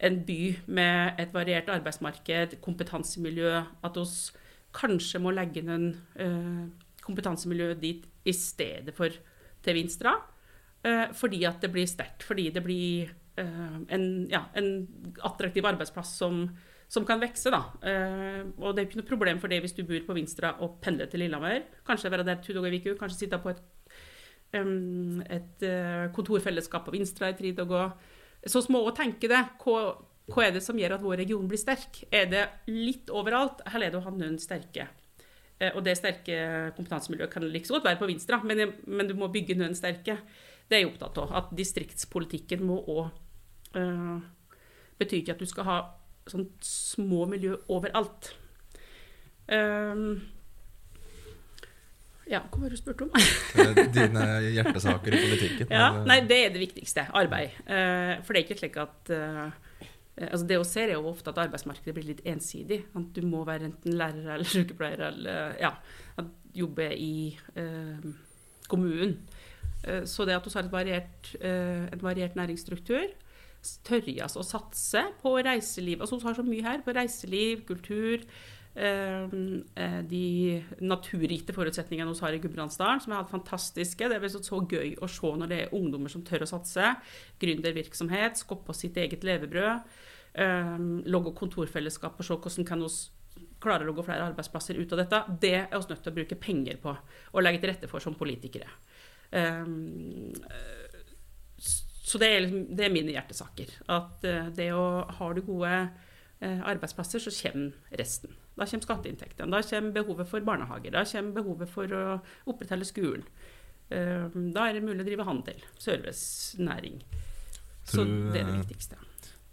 en by med et variert arbeidsmarked, kompetansemiljø. At vi kanskje må legge noen kompetansemiljø dit i stedet for til Vinstra. Uh, fordi at det blir sterkt. Fordi det blir uh, en, ja, en, attraktiv arbeidsplass som, som kan vokse. Uh, og det er ikke noe problem for det hvis du bor på Vinstra og pendler til Lillehammer. Kanskje være der to dager i uka, kanskje sitte på et, et kontorfellesskap på Vinstra i tre dager. Så vi må òg tenke det. Hva, hva er det som gjør at vår region blir sterk? Er det litt overalt, eller er det å ha noen sterke? Eh, og det sterke kompetansemiljøet kan like så godt være på Vinstra, men, men, du må bygge den sterke. Det er jeg opptatt av. At distriktspolitikken må òg uh, eh, Betyr ikke at du skal ha sånn små miljø overalt. Um, ja, hva var det du spurte om? Dine hjertesaker i politikken? Ja, nei, det er det viktigste. Arbeid. For det er ikke slik at altså det å se er jo ofte at arbeidsmarkedet blir litt ensidig. At du må være enten lærer eller sykepleier eller ja, jobbe i eh, kommunen. Eh, så det at vi har variert, eh, en variert næringsstruktur, tørre å satse på reiseliv. Altså Vi har så mye her på reiseliv, kultur. Eh, eh, de naturgitte forutsetningene vi har i Gudbrandsdalen, som er helt fantastiske. Det er så, gøy å se når det er ungdommer som tør å satse. Gründervirksomhet, skape sitt eget levebrød. Um, logge kontorfellesskap og se hvordan kan vi klare å logge flere arbeidsplasser ut av dette. Det er vi nødt til å bruke penger på og legge til rette for som politikere. Så det er, liksom, det er, mine hjertesaker. At det å ha det gode arbeidsplasser, så kommer resten. Da kommer skatteinntektene, da kommer behovet for barnehager, da kommer behovet for å opprettholde skolen. Uh, da er det mulig å drive handel, servicenæring. Så det er det viktigste.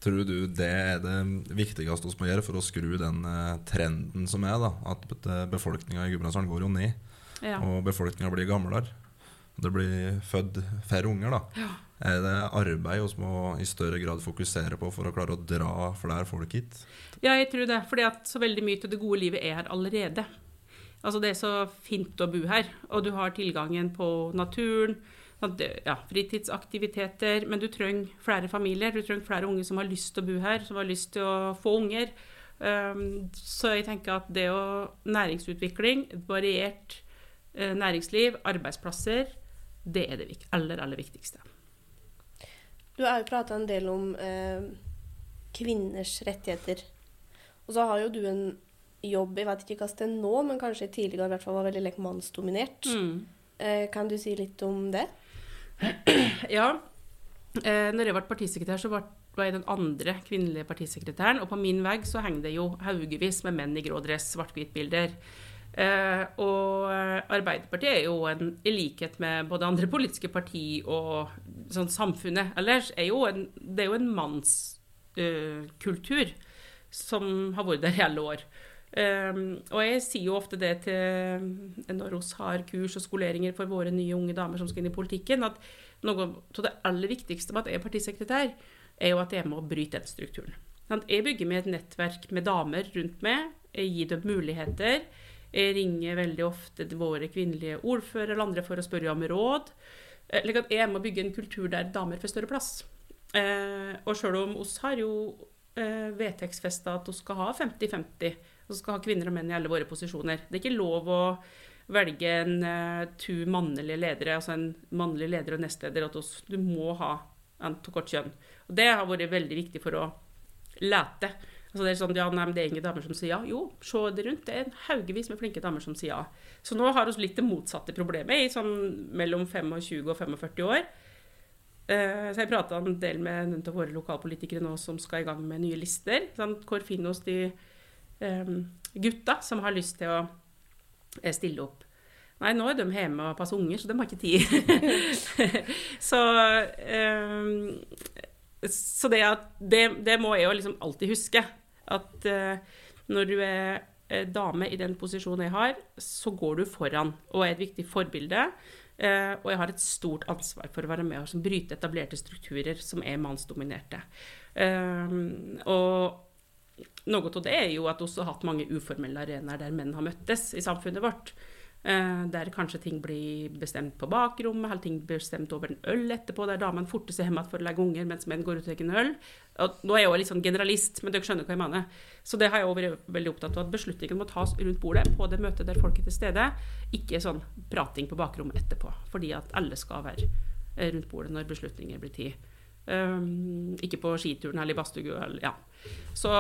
Tror du det er det viktigste vi må gjøre for å skru den uh, trenden som er? da, At befolkninga i Gudbrandsdalen går jo ned, ja. og befolkninga blir gamlere. Det blir født færre unger. da. Ja. Er det arbeid vi må i større grad fokusere på for å klare å dra flere folk hit? Ja, jeg tror det. fordi at så veldig mye av det gode livet er her allerede. Altså Det er så fint å bo her, og du har tilgangen på naturen ja, fritidsaktiviteter. Men du trenger flere familier, du trenger flere unge som har lyst til å bo her, som har lyst til å få unger. Um, så jeg tenker at det å næringsutvikling, variert uh, næringsliv, arbeidsplasser, det er det aller, aller viktigste. Du har jo prata en del om eh, kvinners rettigheter. Og så har jo du en jobb, jeg vet ikke hva det er nå, men kanskje tidligere i hvert fall var veldig like, mannsdominert. Mm. Eh, kan du si litt om det? Ja. Eh, når jeg ble partisekretær, så var jeg den andre kvinnelige partisekretæren. Og på min vegg så henger det jo haugevis med menn i grå dress, svart-hvitt-bilder. Eh, og Arbeiderpartiet er jo en, i likhet med både andre politiske parti og sånn, samfunnet ellers, er jo en, det er jo en mannskultur uh, som har vært der i alle år. Um, og jeg sier jo ofte det til når vi har kurs og skoleringer for våre nye unge damer som skal inn i politikken, at noe av det aller viktigste med at jeg er partisekretær, er jo at jeg må bryte den strukturen. Jeg bygger med et nettverk med damer rundt meg. Jeg gir dem muligheter. Jeg ringer veldig ofte våre kvinnelige ordførere eller andre for å spørre om råd. Eh, slik at jeg må bygge en kultur der damer får større plass. Eh, og sjøl om oss har jo eh, vedtektsfesta at vi skal ha 50-50 og skal ha kvinner og menn i alle våre posisjoner. Det er ikke lov å velge en to mannlige ledere, altså en mannlig leder og nestleder. At du må ha en av kort kjønn. Og det har vært veldig viktig for å lete. Altså det er sånn, ja, nei, det er ingen damer som sier ja. Jo, se det rundt. Det er en haugevis med flinke damer som sier ja. Så nå har vi litt det motsatte problemet i sånn mellom 25 og 45 år. eh, så jeg prata en del med noen av våre lokalpolitikere nå som skal i gang med nye lister. Sånn, Hvor finner vi de um, gutta som har lyst til å eh, stille opp? Nei, nå er de hjemme og passer unger, så de har ikke tid. så um, så det, det, det, må jeg jo liksom alltid huske. At uh, når du er uh, dame i den posisjonen jeg har, så går du foran og er et viktig forbilde. Uh, og jeg har et stort ansvar for å være med og bryte etablerte strukturer som er mannsdominerte. og noe av det er jo at vi har hatt mange uformelle arenaer der menn har møttes i samfunnet vårt. Uh, der kanskje ting blir bestemt på bakrommet, eller ting blir bestemt over en øl etterpå, der damene forter seg hjem for å legge unger mens menn går ut og tar en øl. Og nå er jeg jo litt sånn generalist, men dere skjønner hva jeg mener. Så det har jeg også vært veldig opptatt av, at beslutningen må tas rundt bordet på det møtet der folk er til stede, ikke sånn prating på bakrommet etterpå. Fordi at alle skal være eh, rundt bordet når beslutninger blir tatt. Um, ikke på skituren eller i badstua Ja. Så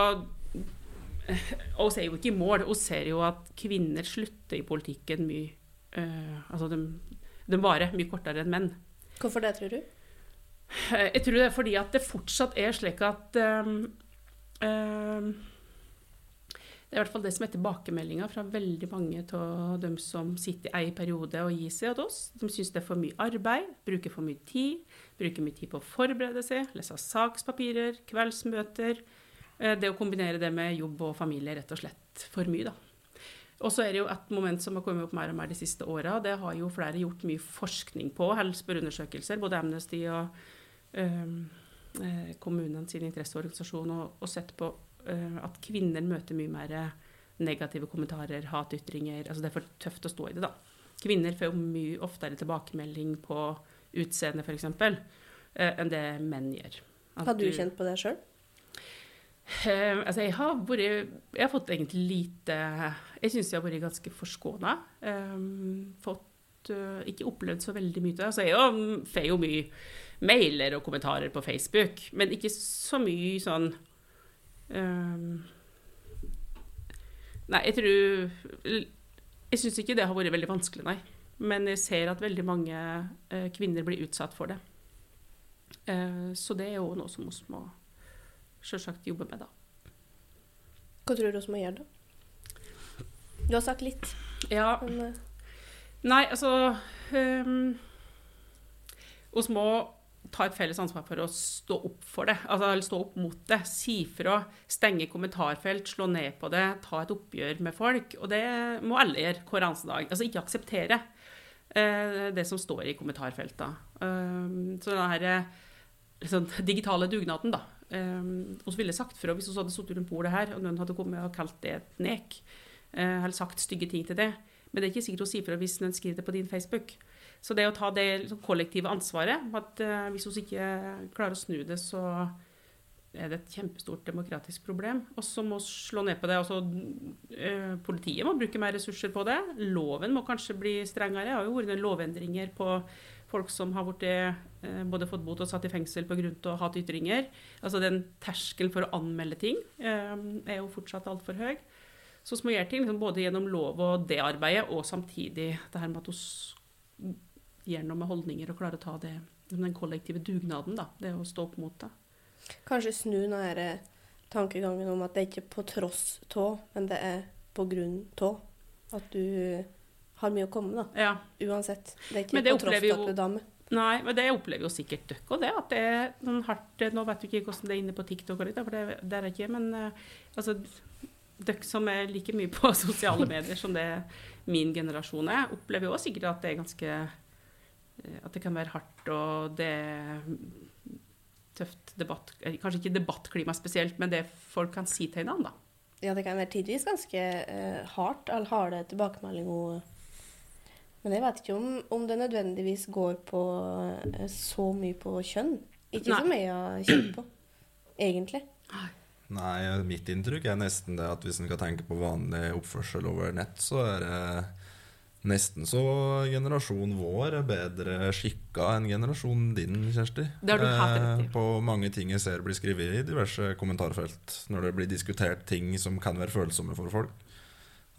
vi er jo ikke i mål. Vi ser jo at kvinner slutter i politikken mye uh, Altså, de, de varer mye kortere enn menn. Hvorfor det, tror du? Uh, jeg tror det er fordi at det fortsatt er slik at um, uh, det er i hvert fall det som er tilbakemeldinga fra veldig mange av dem som sitter i ei periode og gir seg til oss. De syns det er for mye arbeid, bruker for mye tid, bruker mye tid på å forberede seg, lese sakspapirer, kveldsmøter. Eh, det å kombinere det med jobb og familie rett og slett for mye, da. Og så er det jo et moment som har kommet opp mer og mer de siste åra. Det har jo flere gjort mye forskning på, helst spørreundersøkelser, både Amnesty og øh, kommunen sin interesseorganisasjon, og, og sett på øh, at kvinner møter mye mer negative kommentarer, hatytringer. Altså det er for tøft å stå i det, da. Kvinner får jo mye oftere tilbakemelding på utseende, f.eks., øh, enn det menn gjør. At har du kjent på det sjøl? Uh, altså jeg har, vært, jeg har fått egentlig lite Jeg syns jeg har vært ganske forskåna. Um, fått uh, ikke opplevd så veldig mye. Altså jeg får jo mye mailer og kommentarer på Facebook, men ikke så mye sånn um, Nei, jeg tror Jeg syns ikke det har vært veldig vanskelig, nei. Men jeg ser at veldig mange uh, kvinner blir utsatt for det. så det er jo noe som vi må selvsagt jobbe med, da. Hva tror du vi må gjøre, da? Du har sagt litt. Ja. Men, uh... Nei, altså um, Vi må ta et felles ansvar for å stå opp for det. Altså stå opp mot det. Si fra. Stenge kommentarfelt, slå ned på det. Ta et oppgjør med folk. Og det må alle gjøre hver eneste dag. Altså ikke akseptere uh, det som står i kommentarfeltene. Uh, så den her liksom, digitale dugnaden, da um, ville sagt fra hvis vi hadde sittet rundt bordet her og noen hadde kommet og kalt det et nek, uh, eller sagt stygge ting til det. Men det er ikke sikkert å si fra hvis noen skriver det på din Facebook. Så det å ta det liksom, kollektive ansvaret at uh, hvis vi ikke klarer å snu det, så er det et kjempestort demokratisk problem. Og så må vi slå ned på det. Også, uh, politiet må bruke mer ressurser på det. Loven må kanskje bli strengere. Det har jo vært lovendringer på folk som har blitt, eh, både fått bot og satt i fengsel pga. hatytringer. Altså den terskelen for å anmelde ting eh, er jo fortsatt altfor høy. Så små må ting liksom, både gjennom lov og det arbeidet, og samtidig det her med at vi gjør noe med holdninger og klarer å ta det, den kollektive dugnaden. da, Det å stå opp mot det. Kanskje snu denne tankegangen om at det er ikke på tross av, men det er på grunn av at du har mye å komme, da. Ja. Uansett. Det er ikke det på tross. Nei, men det opplever jo sikkert dere òg, det. At det er noen hardt Nå vet du ikke hvordan det er inne på TikTok, og litt, for det, det er ikke, men uh, altså dere som er like mye på sosiale medier som det min generasjon er, opplever jo sikkert at det er ganske uh, At det kan være hardt, og det er tøft debatt eh, Kanskje ikke debattklima spesielt, men det folk kan si til hverandre, da. Ja, det kan være tidvis ganske uh, hardt, eller harde tilbakemeldinger men jeg vet ikke om, om det nødvendigvis går på eh, så mye på kjønn. Ikke Nei. mye jeg har kjent på, egentlig. Nei, mitt inntrykk er nesten det at hvis en skal tenke på vanlig oppførsel over nett, så er det nesten så generasjonen vår er bedre skikka enn generasjonen din, Kjersti. Det har du hatt rett i. Eh, på mange ting jeg ser blir skrevet i diverse kommentarfelt når det blir diskutert ting som kan være følsomme for folk.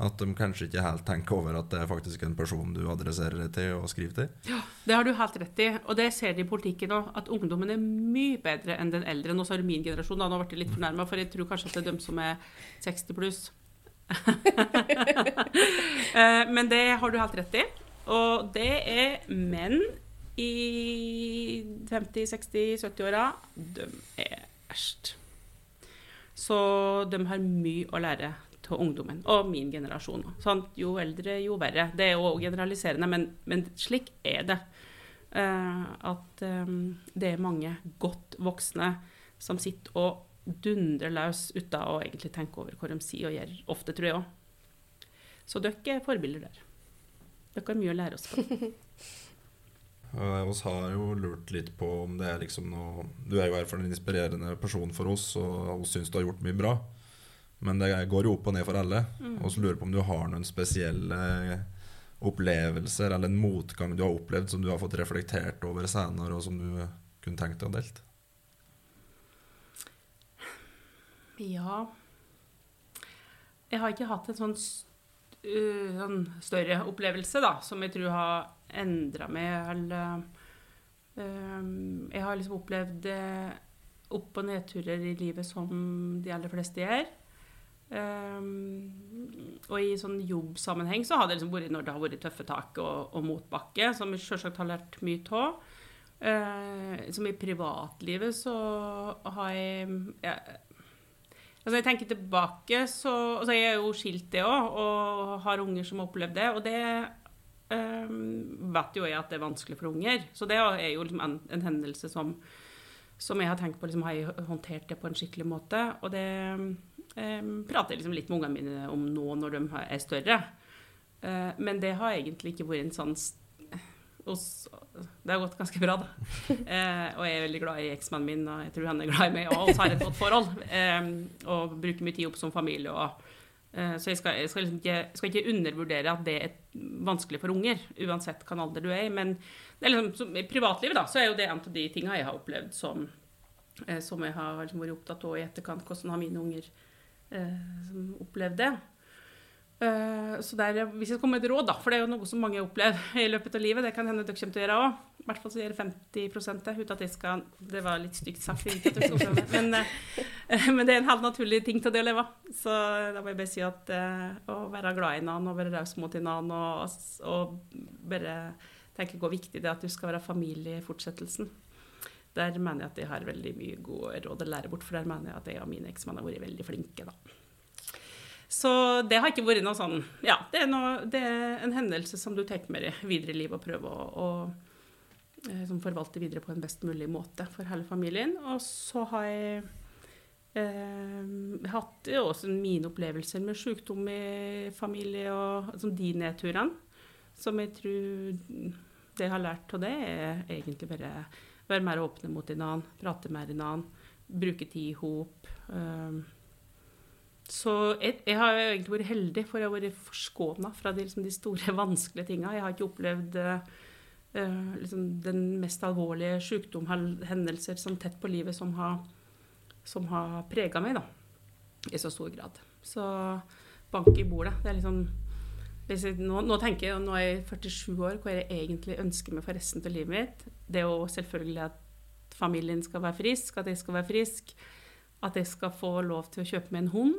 At de kanskje ikke helt tenker over at det er faktisk en person du adresserer til og skriver til. Ja, Det har du helt rett i, og det ser de i politikken òg, at ungdommen er mye bedre enn den eldre. Nå er det min generasjon, da, nå ble jeg litt fornærma, for jeg tror kanskje at det er dem som er 60 pluss. Eh, Men det har du helt rett i. Og det er menn i 50-60-70-åra. De er verst. Så de har mye å lære av ungdommen, og min generasjon. Sant? Jo eldre, jo verre. Det er jo generaliserende, men, men slik er det. Uh, at um, det er mange godt voksne som sitter og dundrer løs uten å egentlig tenke over hva de sier og gjør. Ofte, tror jeg òg. Så dere er forbilder der. Dere har mye å lære oss på. Uh, har jo lurt litt på om det er liksom noe Du er jo i hvert fall en inspirerende person for oss, og vi syns du har gjort mye bra. Men det går jo opp og ned for alle. Og så lurer på om du har noen spesielle opplevelser eller en motgang du har opplevd som du har fått reflektert over senere, og som du kunne tenkt deg å delt? Ja Jeg har ikke hatt en sånn, sånn større opplevelse, da, som jeg tror har endra meg, eller Jeg har liksom opplevd opp- og nedturer i livet som de aller fleste gjør. Ehm, og i sånn jobbsammenheng så har det liksom vært når det har vært tøffe tak og, og motbakke, som jeg selvsagt har lært mye av. Uh, som i privatlivet så har jeg, jeg Altså jeg tenker tilbake, så altså Jeg er jo skilt, det òg, og har unger som har opplevd det. Og det um, vet jo jeg at det er vanskelig for unger. Så det er jo liksom en, en hendelse som, som jeg har tenkt på liksom, Har jeg håndtert det på en skikkelig måte? Og det um, prater jeg liksom litt med ungene mine om nå når de er større. Uh, men det har egentlig ikke vært en sånn det har gått ganske bra, da. Eh, og jeg er veldig glad i eksmannen min, og jeg tror han er glad i meg, og vi har et godt forhold. Eh, og bruker mye tid opp som familie. Og, eh, så jeg skal, jeg skal liksom ikke, skal ikke, undervurdere at det er vanskelig for unger, uansett hvilken alder du er i. Men liksom, som, i privatlivet da, så er jo det en av de tingene jeg har opplevd som, som jeg har liksom vært opptatt av i etterkant. Hvordan har mine unger som opplevde det? Uh, så der, Hvis jeg skal komme med et råd, da, for det er jo noe som mange opplever i løpet av livet, det kan hende dere kommer til å gjøre òg. I hvert fall så gjør 50 det, uten at jeg skal Det var litt stygt sagt, men, uh, men, det er en helt naturlig ting til det å leve. Så da må jeg bare si at å være glad i noen og være raus mot annen og, og, bare tenke hvor viktig det er at du skal være familie i fortsettelsen. Der mener jeg at jeg har veldig mye gode råd å lære bort, for der mener jeg at jeg og mine eksmenn har vært veldig flinke. da. Så det har ikke vært noe sånn Ja, det er, noe, det er en hendelse som du tar med deg videre i livet og prøver å, å eh, forvalte videre på en best mulig måte for hele familien. Og så har jeg eh, hatt også mine opplevelser med sykdom i familie og altså de nedturene. Som jeg tror det jeg har lært av det, er egentlig bare være mer åpne mot annen, prate mer en annen, bruke tid i hop. Eh, så jeg, jeg, har egentlig vært heldig, for jeg har vært forskåna fra de, liksom, de, store, vanskelige tinga. Jeg har ikke opplevd uh, liksom, den mest alvorlige sykdomshendelser som tett på livet som har, som har prega meg da, i så stor grad. Så bank i bordet. Det er liksom jeg, nå, nå, tenker jeg, nå er jeg 47 år, hva jeg egentlig ønsker meg for resten av livet mitt. Det er jo selvfølgelig at familien skal være frisk, at jeg skal være frisk. At jeg skal få lov til å kjøpe meg en hund.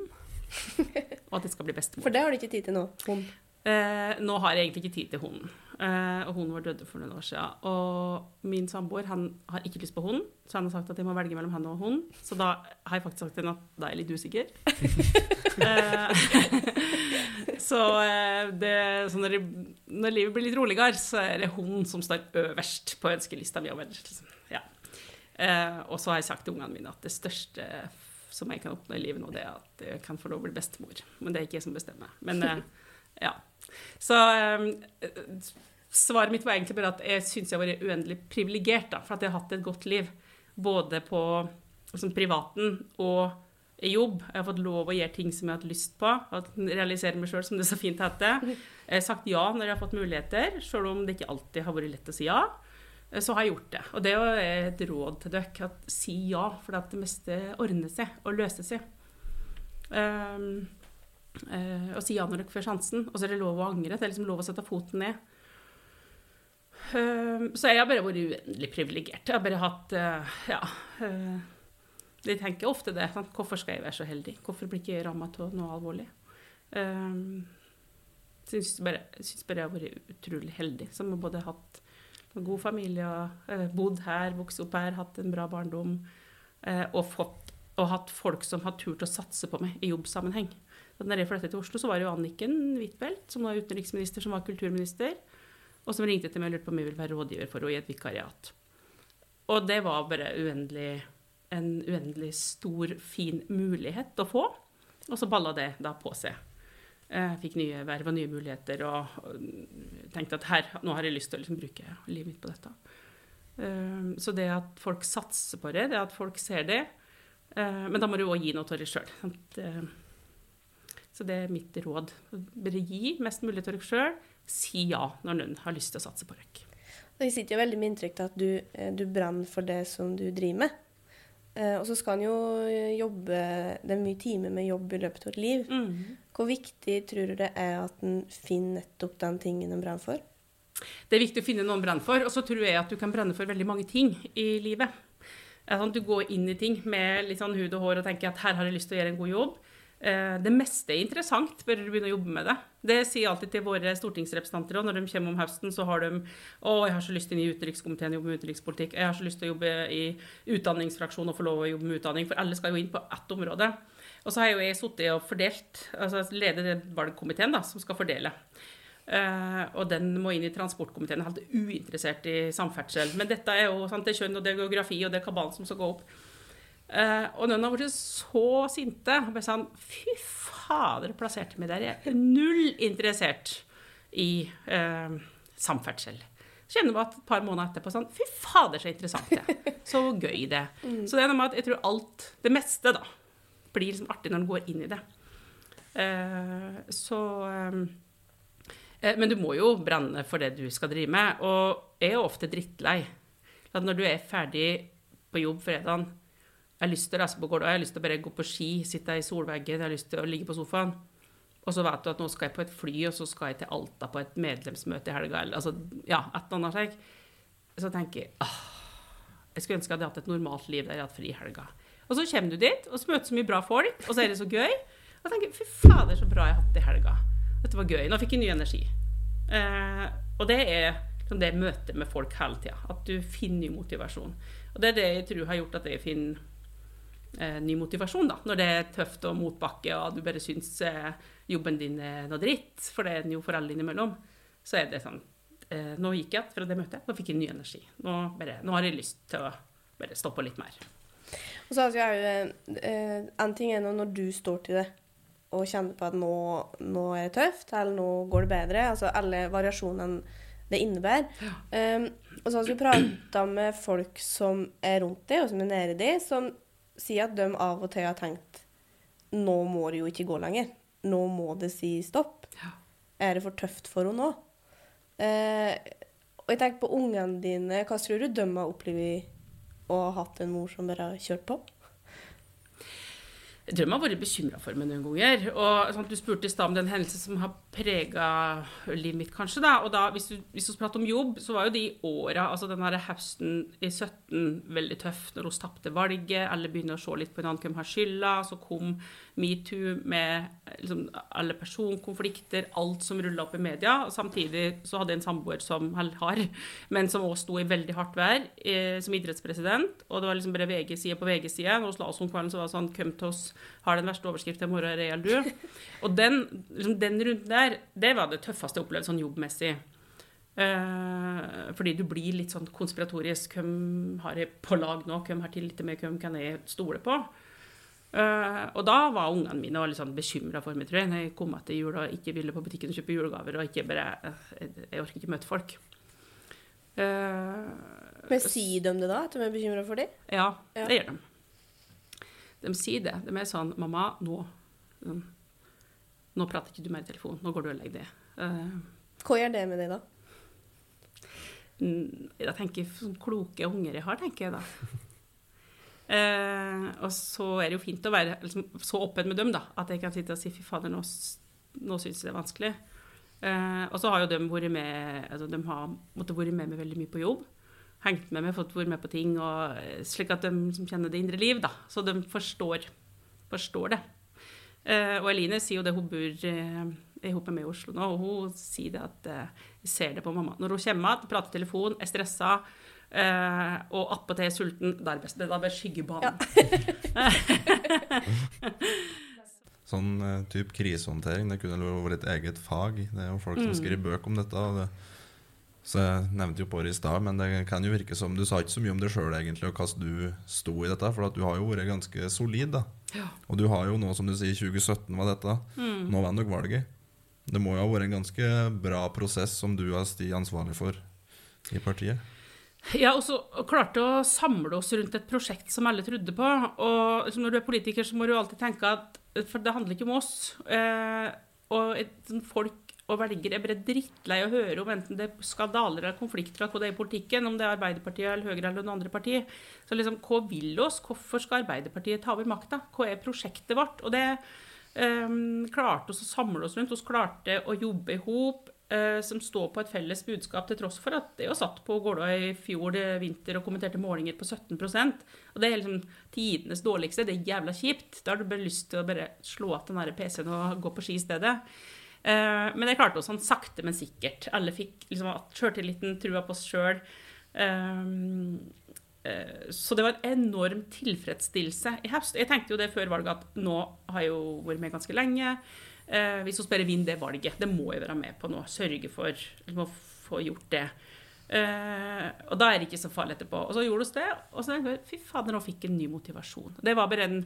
og at jeg skal bli bestemor. For det har du ikke tid til nå? Hund? Eh, nå har jeg egentlig ikke tid til hunden. Eh, og hunden var døde for noen år siden. Og min samboer han har ikke lyst på hund, så han har sagt at jeg må velge mellom han og hund. Så da har jeg faktisk sagt til ham at da er jeg litt usikker. eh, så, eh, det, så når, det, når, livet blir litt roligere, så er det hun som står øverst på ønskelista mi. Liksom. ja. Eh, og så har jeg sagt til ungene mine at det største som jeg kan oppnå i livet nå, det er at jeg kan få lov å bli bestemor. Men det er ikke jeg som bestemmer. Men eh, ja. Så eh, svaret mitt var egentlig bare at jeg syns jeg har vært uendelig privilegert for at jeg har hatt et godt liv. Både på liksom, privaten og jobb. Jeg har fått lov å gjøre ting som jeg har hatt lyst på. Realisere meg sjøl, som det så fint heter. Jeg har sagt ja når jeg har fått muligheter, sjøl om det ikke alltid har vært lett å si ja. Så har jeg gjort det. Og det er et råd til dere. at Si ja, for det meste ordner seg og løser seg. Um, uh, og si ja når dere får sjansen. Og så er det lov å angre. Det er liksom lov å sette foten ned. Um, så jeg har bare vært uendelig privilegert. Jeg har bare hatt uh, Ja. Eh, jeg tenker ofte det. Sant? Hvorfor skal jeg være så heldig? Hvorfor blir ikke jeg ramma av noe alvorlig? Um, syns bare, syns bare jeg har vært utrolig heldig som har både hatt en god familie, uh, bodd her, vokst opp her, hatt en bra barndom uh, og, fått, og hatt folk som har turt å satse på meg i jobbsammenheng. Da jeg flyttet til Oslo, så var det jo Anniken Huitfeldt, som var utenriksminister, som var kulturminister, og som ringte til meg og lurte på om jeg ville være rådgiver for henne i et vikariat. Og det var bare uendelig en uendelig stor, fin mulighet å få. Og så balla det da på seg. Jeg fikk nye verv og nye muligheter og tenkte at her, nå har jeg lyst til å liksom bruke livet mitt på dette. Ehm, så det at folk satser på det, det at folk ser det eh, Men da må du òg gi noe til deg sjøl. Så det er mitt råd. Bare gi mest mulig til dere sjøl. Si ja når noen har lyst til å satse på dere. Det sitter jo veldig med inntrykk av at du, eh, du brenner for det som du driver med. Eh, og så skal en jo jobbe Det er mye timer med jobb i løpet av et liv. Mm. Hvor viktig tror du det er at en finner nettopp den tingen en brenner for? Det er viktig å finne noe en brenner for, og så tror jeg at du kan brenne for veldig mange ting i livet. Sånn du går inn i ting med litt sånn hud og hår og tenker at her har jeg lyst til å gjøre en god jobb. Eh, det meste er interessant, bør du begynne å jobbe med det. Det sier jeg alltid til våre stortingsrepresentanter òg. Når de kommer om høsten, så har de Å, jeg har så lyst inn i utenrikskomiteen jobbe med utenrikspolitikk. Jeg har så lyst til å jobbe i utdanningsfraksjonen og få lov å jobbe med utdanning. For alle skal jo inn på ett område. Og så har jeg jo jeg sittet og fordelt, altså leder den valgkomiteen da, som skal fordele. Uh, og den må inn i transportkomiteen. Helt uinteressert i samferdsel. Men dette er jo sant, det er kjønn og det er geografi og det er kabalen som skal gå opp. Uh, og noen har blitt så sinte. Og bare sånn Fy fader, plasserte meg der. Jeg er null interessert i uh, samferdsel. Så kjenner vi at et par måneder etterpå sånn Fy fader, så interessant det Så gøy det. Mm. Så det er noe med at jeg tror alt, det meste, da, blir liksom artig når en går inn i det. Uh, så um, Men du må jo brenne for det du skal drive med. Og jeg er ofte drittlei. At når du er ferdig på jobb fredagen jeg har lyst til å reise på Gårdå, jeg har lyst til å bare gå på ski, sitte i solveggen, jeg har lyst til å ligge på sofaen. Og så vet du at nå skal jeg på et fly, og så skal jeg til Alta på et medlemsmøte i helga. Eller altså, ja, et eller annet slik. Så tenker jeg åh, jeg skulle ønske jeg hadde hatt et normalt liv der jeg hadde fri i helga. Og så kommer du dit, og så møter du så mye bra folk, og så er det så gøy. Og jeg tenker fy fader, så bra jeg har hatt det i helga. Dette var gøy. Nå fikk jeg ny energi. Eh, og det er liksom det møtet med folk hele tida. At du finner ny motivasjon. Og det er det jeg tror har gjort at jeg finner eh, ny motivasjon da, når det er tøft og motbakke og du bare syns eh, jobben din er noe dritt, for det er den jo for alle innimellom, så er det sånn eh, Nå gikk jeg fra det møtet, nå fikk jeg ny energi. Nå, bare, nå har jeg lyst til å bare stå på litt mer. Og så er jo, En ting er når du står til det og kjenner på at nå, nå er det tøft, eller nå går det bedre. Altså alle variasjonene det innebærer. Ja. Um, og så har vi prata med folk som er rundt deg, og som er nede i deg, som si at de av og til har tenkt nå må det jo ikke gå lenger. Nå må det si stopp. Ja. Er det for tøft for henne nå? Eh, og jeg tenker på ungene dine. Hva tror du de har opplevd å ha hatt en mor som bare har kjørt på? Jeg tror de har vært bekymra for meg noen ganger. Og sånn, Du spurte i stad om den hendelsen som har prega livet mitt, kanskje. da, og da, Hvis du, hvis du prater om jobb, så var jo de åra, altså den høsten i 17, veldig tøff når hun tapte valget. Alle begynner å se litt på hverandre hvem har skylda. Så kom metoo med liksom, alle personkonflikter, alt som rulla opp i media. og Samtidig så hadde jeg en samboer som har, men som også sto i veldig hardt vær eh, som idrettspresident. Og det var liksom bare VG-side på VG-side. Og hos oss om kvelden, så var det sånn Kom til oss har den verste overskriften i morgen, real du. Og den, liksom, den runden der, det var det tøffeste jeg opplevde sånn jobbmessig. Uh, fordi du blir litt sånn konspiratorisk. Hvem har jeg på lag nå? Hvem har tillit til meg? Hvem kan jeg stole på? Uh, og da var ungene mine litt sånn bekymra for meg, tror jeg. Når jeg kom etter jul og ikke ville på butikken og kjøpe julegaver. og ikke bare, uh, Jeg orker ikke møte folk. Men sier de det da, at de er bekymra for dem? Ja, ja, det gjør de. De sier det. De er sånn 'Mamma, nå, um, nå prater ikke du mer i telefon. Nå går du og legger deg.' Uh, Hva gjør det med deg, da? Mm, jeg tenker sånn kloke unger jeg har, tenker jeg da. Eh, og så er det jo fint å være liksom, så åpen med dem, da, at jeg kan sitte og si fy fader, nå, nå syns jeg det er vanskelig. Eh, og så har jo de vært med altså, de har måttet vært med meg veldig mye på jobb. Hengt med meg, fått vært med på ting, og, eh, slik at de som kjenner det indre liv. da, Så de forstår, forstår det. Eh, og Eline sier jo det, hun bor eh, sammen med i Oslo nå, og hun sier det at eh, jeg ser det på mamma. Når hun kommer igjen, prater telefon, er stressa, eh, og attpåtil sulten, er det best. Det er skyggebanen. Sånn uh, type krisehåndtering, det kunne vært et eget fag. Det er jo folk som Mm. skriver bøker om dette. Og det, så jeg nevnte jo på det i stad, men det kan jo virke som du sa ikke så mye om deg sjøl egentlig, og hvordan du sto i dette, for at du har jo vært ganske solid. da. Ja. Og du har jo nå, som du sier, 2017 var dette. Mm. Nå vant dere valget. Det må jo ha vært en ganske bra prosess som du har stått ansvarlig for i partiet. Ja, og så klarte å samle oss rundt et prosjekt som alle trodde på. Og liksom, når du er politiker, så må du alltid tenke at For det handler ikke om oss. Eh, og et, folk og velgere er bare drittlei å høre om enten det er skandaler eller konflikter eller det i politikken, om det er Arbeiderpartiet eller Høyre eller noen andre partier. Så liksom, hva vil oss? Hvorfor skal Arbeiderpartiet ta over makta? Hva er prosjektet vårt? Og det eh, klarte oss å samle oss rundt. Vi klarte å jobbe i hop som står på et felles budskap, til tross for at det jo satt på Gålå i fjor det vinter og kommenterte målinger på 17% Og det er liksom tidenes dårligste. Det er jævla kjipt. Da har du bare lyst til å bare slå av den PC-en og gå på ski i stedet. Eh, men det klarte oss sånn sakte, men sikkert. Alle fikk liksom sjøltilliten, trua på oss sjøl. Så det var en enorm tilfredsstillelse i høst. Jeg tenkte jo det før valget at nå har jeg jo vært med ganske lenge. Eh, hvis vi bare vinner det valget, det må jeg være med på nå. Sørge for liksom, å få gjort det. Eh, og da er det ikke så farlig etterpå. Og så gjorde vi det, og så fy fader, nå fikk jeg en ny motivasjon. Det var bare en,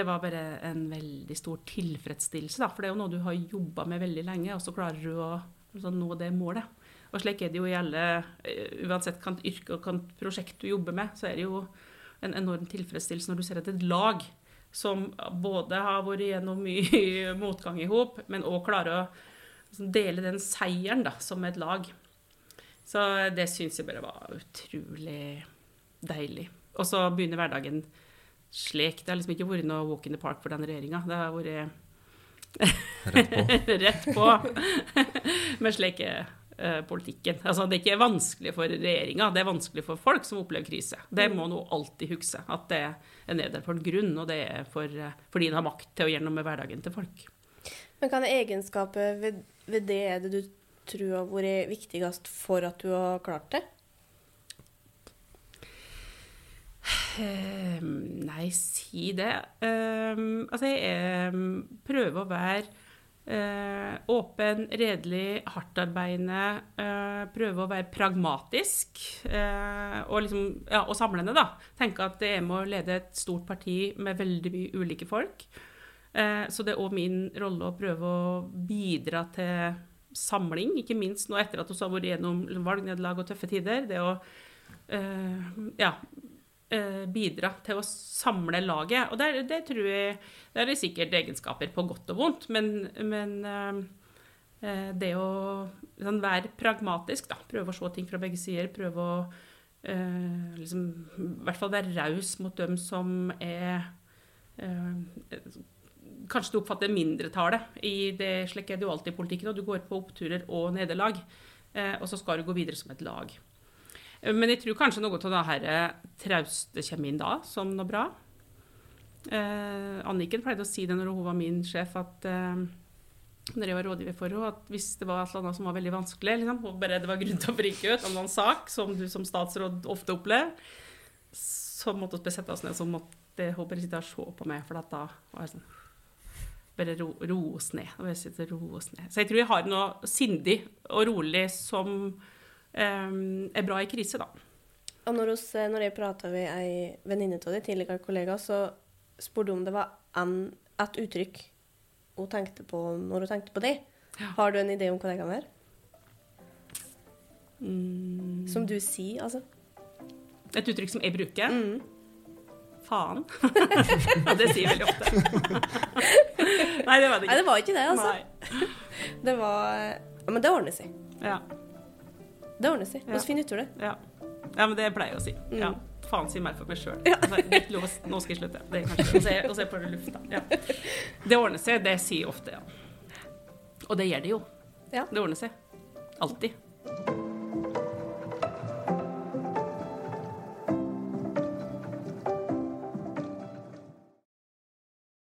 var bare en veldig stor tilfredsstillelse, da. For det er jo noe du har jobba med veldig lenge, og så klarer du å altså, nå det målet. Og slik er det jo i alle eh, Uansett hvilket yrke og hvilket prosjekt du jobber med, så er det jo en enorm tilfredsstillelse når du ser at et lag som både har vært gjennom mye motgang i hop, men òg klarer å liksom, dele den seieren da, som et lag. Så det syns jeg bare var utrolig deilig. Og så begynner hverdagen slik. Det har liksom ikke vært noe walk in the park for den regjeringa. Det har vært Rett på. rett på med slik eh, politikken. Altså, det er ikke vanskelig for regjeringa, det er vanskelig for folk som opplever krise. Det må nå alltid huske, at det er nede der for en grunn, og det er for, eh, fordi en har makt til å gjøre noe med hverdagen til folk. Men hva er egenskaper ved, ved det er det du tror har vært viktigst for at du har klart det? Eh, nei, si det. Um, altså, jeg um, prøver å være eh, åpen, redelig, hardtarbeidende. Eh, prøve å være pragmatisk eh, og, liksom, ja, og samlende, da. Tenke at jeg må lede et stort parti med veldig mye ulike folk. Eh, så det er òg min rolle å prøve å bidra til samling, ikke minst nå etter at vi har vært gjennom valgnederlag og tøffe tider. Det å eh, ja, eh, bidra til å samle laget. Og det, det tror jeg Det er det sikkert egenskaper på godt og vondt, men, men eh, eh, det å sånn, være pragmatisk, da, prøve å se ting fra begge sider, prøve å eh, liksom, i hvert fall være raus mot dem som er eh, Kanskje du oppfatter mindretallet i det, slik er det jo alltid i politikken, og du går på oppturer og nederlag, eh, og så skal du gå videre som et lag. Men jeg tror kanskje noe av det her trauste kommer inn da, som noe bra. Eh, Anniken pleide å si det når hun var min sjef, at eh, når jeg var rådgiver for henne, at hvis det var noe som var veldig vanskelig, liksom, og bare det var grunn til å frike ut om en sak som du som statsråd ofte opplever, så måtte vi sette oss ned, så måtte hun bare sitte og se på meg, for da var jeg sånn bare ro, roe oss ned. og bare sitte og roe oss ned. Så jeg tror jeg har noe sindig og rolig som er bra i krise, da. Og når, hos, når jeg prata med ei venninne av deg, tidligere kollega, så spurte hun om det var en, et uttrykk hun tenkte på når hun tenkte på det. Ja. Har du en idé om hva det kan være? Mm. Som du sier, altså? Et uttrykk som jeg bruker. Mm. Faen. Og det sier jeg veldig ofte. Nei, det var det Nei, ikke. det var ikke det, altså. Nei. Det var Men det ordner seg. Ja, Det ordner seg. Vi Ja. finner ut av det. ja. ja, men det pleier jeg å si. Mm. Ja. faen si mer for meg sjøl. Nå skal jeg slutte. Det er kanskje å se, å se lufta. Ja. Det ordner seg, det sier jeg ofte, ja. Og det gjør det jo. Ja. Det ordner seg. Alltid.